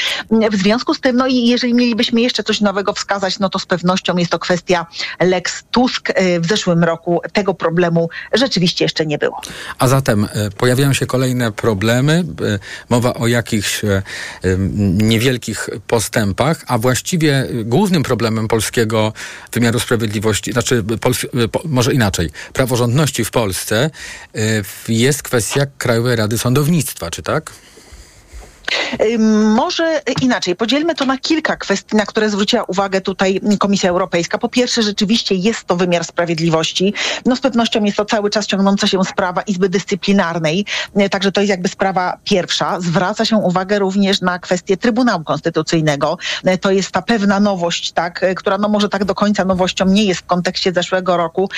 W związku z tym, no i jeżeli mielibyśmy jeszcze coś nowego wskazać, no to z pewnością jest to kwestia Lex Tusk. E, W zeszłym roku tego problemu rzeczywiście jeszcze nie było. A zatem e, pojawiają się kolejne problemy. Mowa o jakichś niewielkich postępach, a właściwie głównym problemem polskiego wymiaru sprawiedliwości, znaczy po, może inaczej, praworządności w Polsce e, jest kwestia Krajowej Rady Sądownictwa, czy tak? Y, Może inaczej, podzielmy to na kilka kwestii, na które zwróciła uwagę tutaj Komisja Europejska. Po pierwsze, rzeczywiście jest to wymiar sprawiedliwości. No z pewnością jest to cały czas ciągnąca się sprawa Izby Dyscyplinarnej, Y, także to jest jakby sprawa pierwsza. Zwraca się uwagę również na kwestię Trybunału Konstytucyjnego. Y, To jest ta pewna nowość, tak, która no może tak do końca nowością nie jest w kontekście zeszłego roku,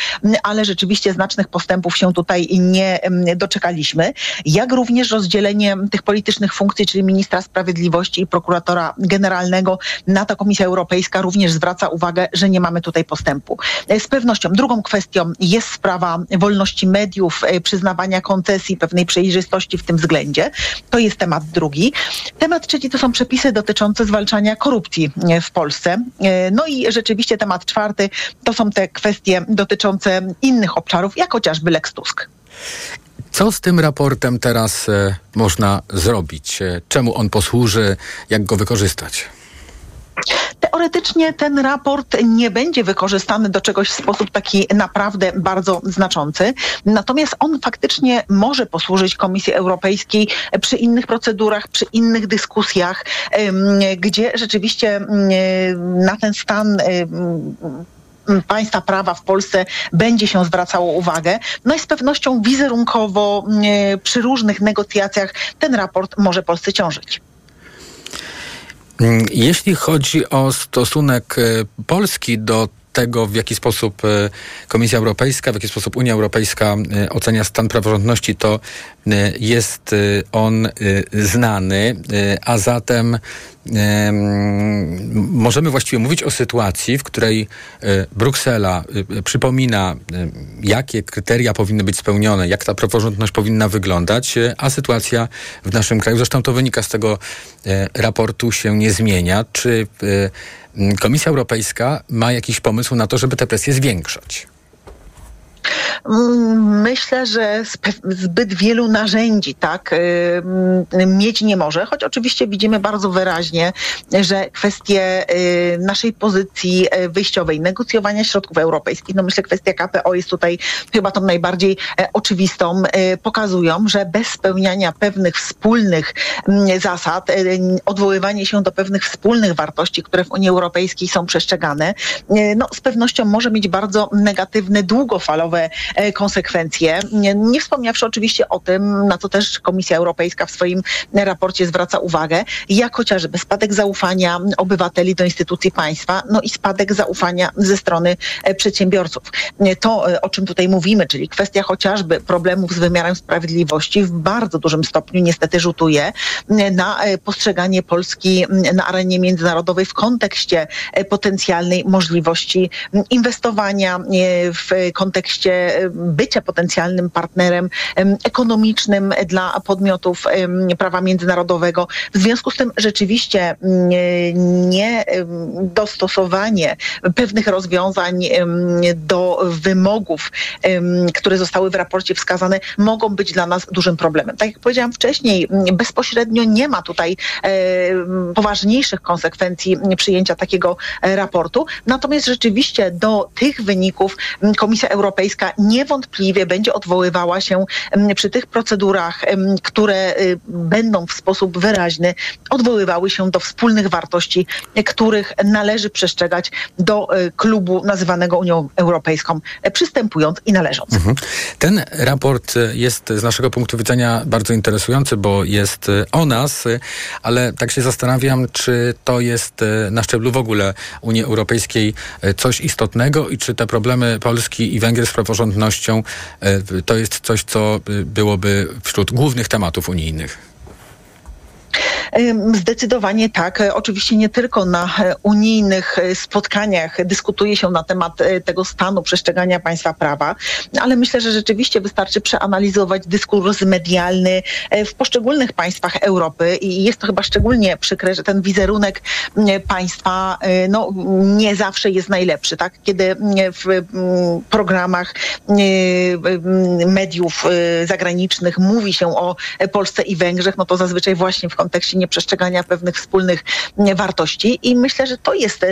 ale rzeczywiście znacznych postępów się tutaj nie doczekaliśmy. Jak również rozdzielenie tych politycznych funkcji, czyli ministra sprawiedliwości i prokuratora generalnego, na to Komisja Europejska również zwraca uwagę, że nie mamy tutaj postępu. E, Z pewnością drugą kwestią jest sprawa wolności mediów, e, przyznawania koncesji, pewnej przejrzystości w tym względzie. To jest temat drugi. Temat trzeci to są przepisy dotyczące zwalczania korupcji e, w Polsce. No i rzeczywiście temat czwarty to są te kwestie dotyczące innych obszarów, jak chociażby Lex Tusk. Co z tym raportem teraz e, można zrobić? E, Czemu on posłuży? Jak go wykorzystać? Te Teoretycznie ten raport nie będzie wykorzystany do czegoś w sposób taki naprawdę bardzo znaczący, natomiast on faktycznie może posłużyć Komisji Europejskiej przy innych procedurach, przy innych dyskusjach, gdzie rzeczywiście na ten stan państwa prawa w Polsce będzie się zwracało uwagę. No i z pewnością wizerunkowo przy różnych negocjacjach ten raport może Polsce ciążyć. Mm, jeśli chodzi o stosunek e, Polski do tego, w jaki sposób e, Komisja Europejska, w jaki sposób Unia Europejska e, ocenia stan praworządności, to jest on znany, a zatem możemy właściwie mówić o sytuacji, w której e, Bruksela e, przypomina, e, jakie kryteria powinny być spełnione, jak ta praworządność powinna wyglądać, a sytuacja w naszym kraju, zresztą to wynika z tego raportu, się nie zmienia. Czy Komisja Europejska ma jakiś pomysł na to, żeby te presje zwiększać? Myślę, że zbyt wielu narzędzi tak y, mieć nie może, choć oczywiście widzimy bardzo wyraźnie, że kwestie y, naszej pozycji y, wyjściowej, negocjowania środków europejskich, no myślę kwestia KPO jest tutaj chyba tą najbardziej e, oczywistą, pokazują, że bez spełniania pewnych wspólnych zasad, odwoływanie się do pewnych wspólnych wartości, które w Unii Europejskiej są przestrzegane, no z pewnością może mieć bardzo negatywny, długofalowe konsekwencje. Nie, nie wspomniawszy oczywiście o tym, na co też Komisja Europejska w swoim raporcie zwraca uwagę, jak chociażby spadek zaufania obywateli do instytucji państwa, no i spadek zaufania ze strony e, przedsiębiorców. To, e, o czym tutaj mówimy, czyli kwestia chociażby problemów z wymiarem sprawiedliwości w bardzo dużym stopniu niestety rzutuje na postrzeganie Polski na arenie międzynarodowej w kontekście potencjalnej możliwości inwestowania w kontekście bycia potencjalnym partnerem ekonomicznym dla podmiotów prawa międzynarodowego. W związku z tym rzeczywiście nie dostosowanie pewnych rozwiązań do wymogów, które zostały w raporcie wskazane, mogą być dla nas dużym problemem. Tak jak powiedziałam wcześniej, bezpośrednio nie ma tutaj poważniejszych konsekwencji przyjęcia takiego raportu. Natomiast rzeczywiście do tych wyników Komisja Europejska niewątpliwie będzie odwoływała się przy tych procedurach, które y, będą w sposób wyraźny odwoływały się do wspólnych wartości, których należy przestrzegać do y, klubu nazywanego Unią Europejską, e, przystępując i należąc. Mhm. Ten raport jest z naszego punktu widzenia bardzo interesujący, bo jest y, o nas, ale tak się zastanawiam, czy to jest na szczeblu w ogóle Unii Europejskiej coś istotnego i czy te problemy Polski i Węgier z praworządnością pewnością e, to jest coś, co e, byłoby wśród głównych tematów unijnych. Zdecydowanie tak. Oczywiście nie tylko na e, unijnych e, spotkaniach dyskutuje się na temat e, tego stanu przestrzegania państwa prawa, ale myślę, że rzeczywiście wystarczy przeanalizować dyskurs medialny w poszczególnych państwach Europy i jest to chyba szczególnie przykre, że ten wizerunek państwa no, nie zawsze jest najlepszy. Tak? Kiedy w programach mediów zagranicznych mówi się o Polsce i Węgrzech, no to zazwyczaj właśnie w kontekście nieprzestrzegania pewnych wspólnych wartości i myślę, że to jest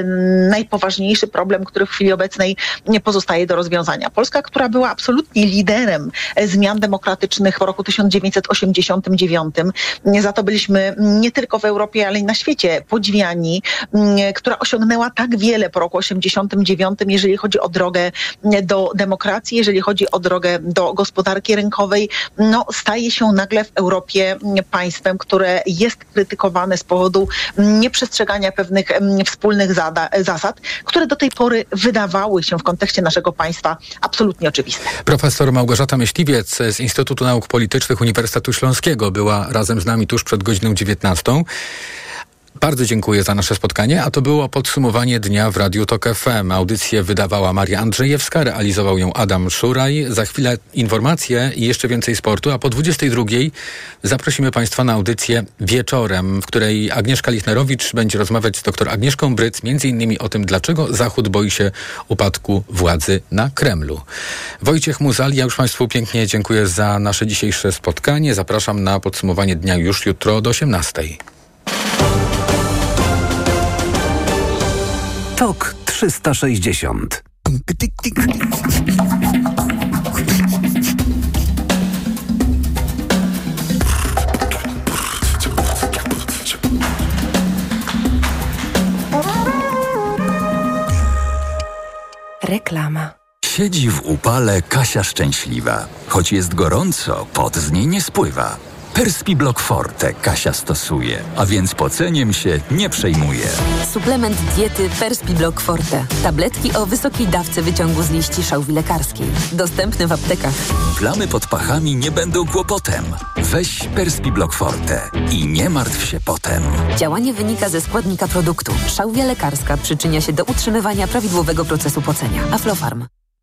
najpoważniejszy problem, który w chwili obecnej pozostaje do rozwiązania. Polska, która była absolutnie liderem zmian demokratycznych w roku 1989, za to byliśmy nie tylko w Europie, ale i na świecie podziwiani, która osiągnęła tak wiele po roku 89, jeżeli chodzi o drogę do demokracji, jeżeli chodzi o drogę do gospodarki rynkowej, no staje się nagle w Europie państwem, które jest krytykowane z powodu nieprzestrzegania pewnych wspólnych zasad, które do tej pory wydawały się w kontekście naszego państwa absolutnie oczywiste. Profesor Małgorzata Myśliwiec z Instytutu Nauk Politycznych Uniwersytetu Śląskiego była razem z nami tuż przed godziną 19. Bardzo dziękuję za nasze spotkanie, a to było podsumowanie dnia w Radiu Tok FM. Audycję wydawała Maria Andrzejewska, realizował ją Adam Szuraj. Za chwilę informacje i jeszcze więcej sportu, a po 22 zaprosimy Państwa na audycję wieczorem, w której Agnieszka Lichnerowicz będzie rozmawiać z dr Agnieszką Bryc, między innymi o tym, dlaczego Zachód boi się upadku władzy na Kremlu. Wojciech Muzal, ja już Państwu pięknie dziękuję za nasze dzisiejsze spotkanie. Zapraszam na podsumowanie dnia już jutro do 18. TOK 360 Reklama. Siedzi w upale Kasia szczęśliwa. Choć jest gorąco, pot z niej nie spływa. Perspi Block Forte Kasia stosuje, a więc poceniem się nie przejmuje. Suplement diety Perspi Block Forte. Tabletki o wysokiej dawce wyciągu z liści szałwi lekarskiej. Dostępne w aptekach. Plamy pod pachami nie będą kłopotem. Weź Perspi Block Forte i nie martw się potem. Działanie wynika ze składnika produktu. Szałwia lekarska przyczynia się do utrzymywania prawidłowego procesu pocenia. Aflofarm.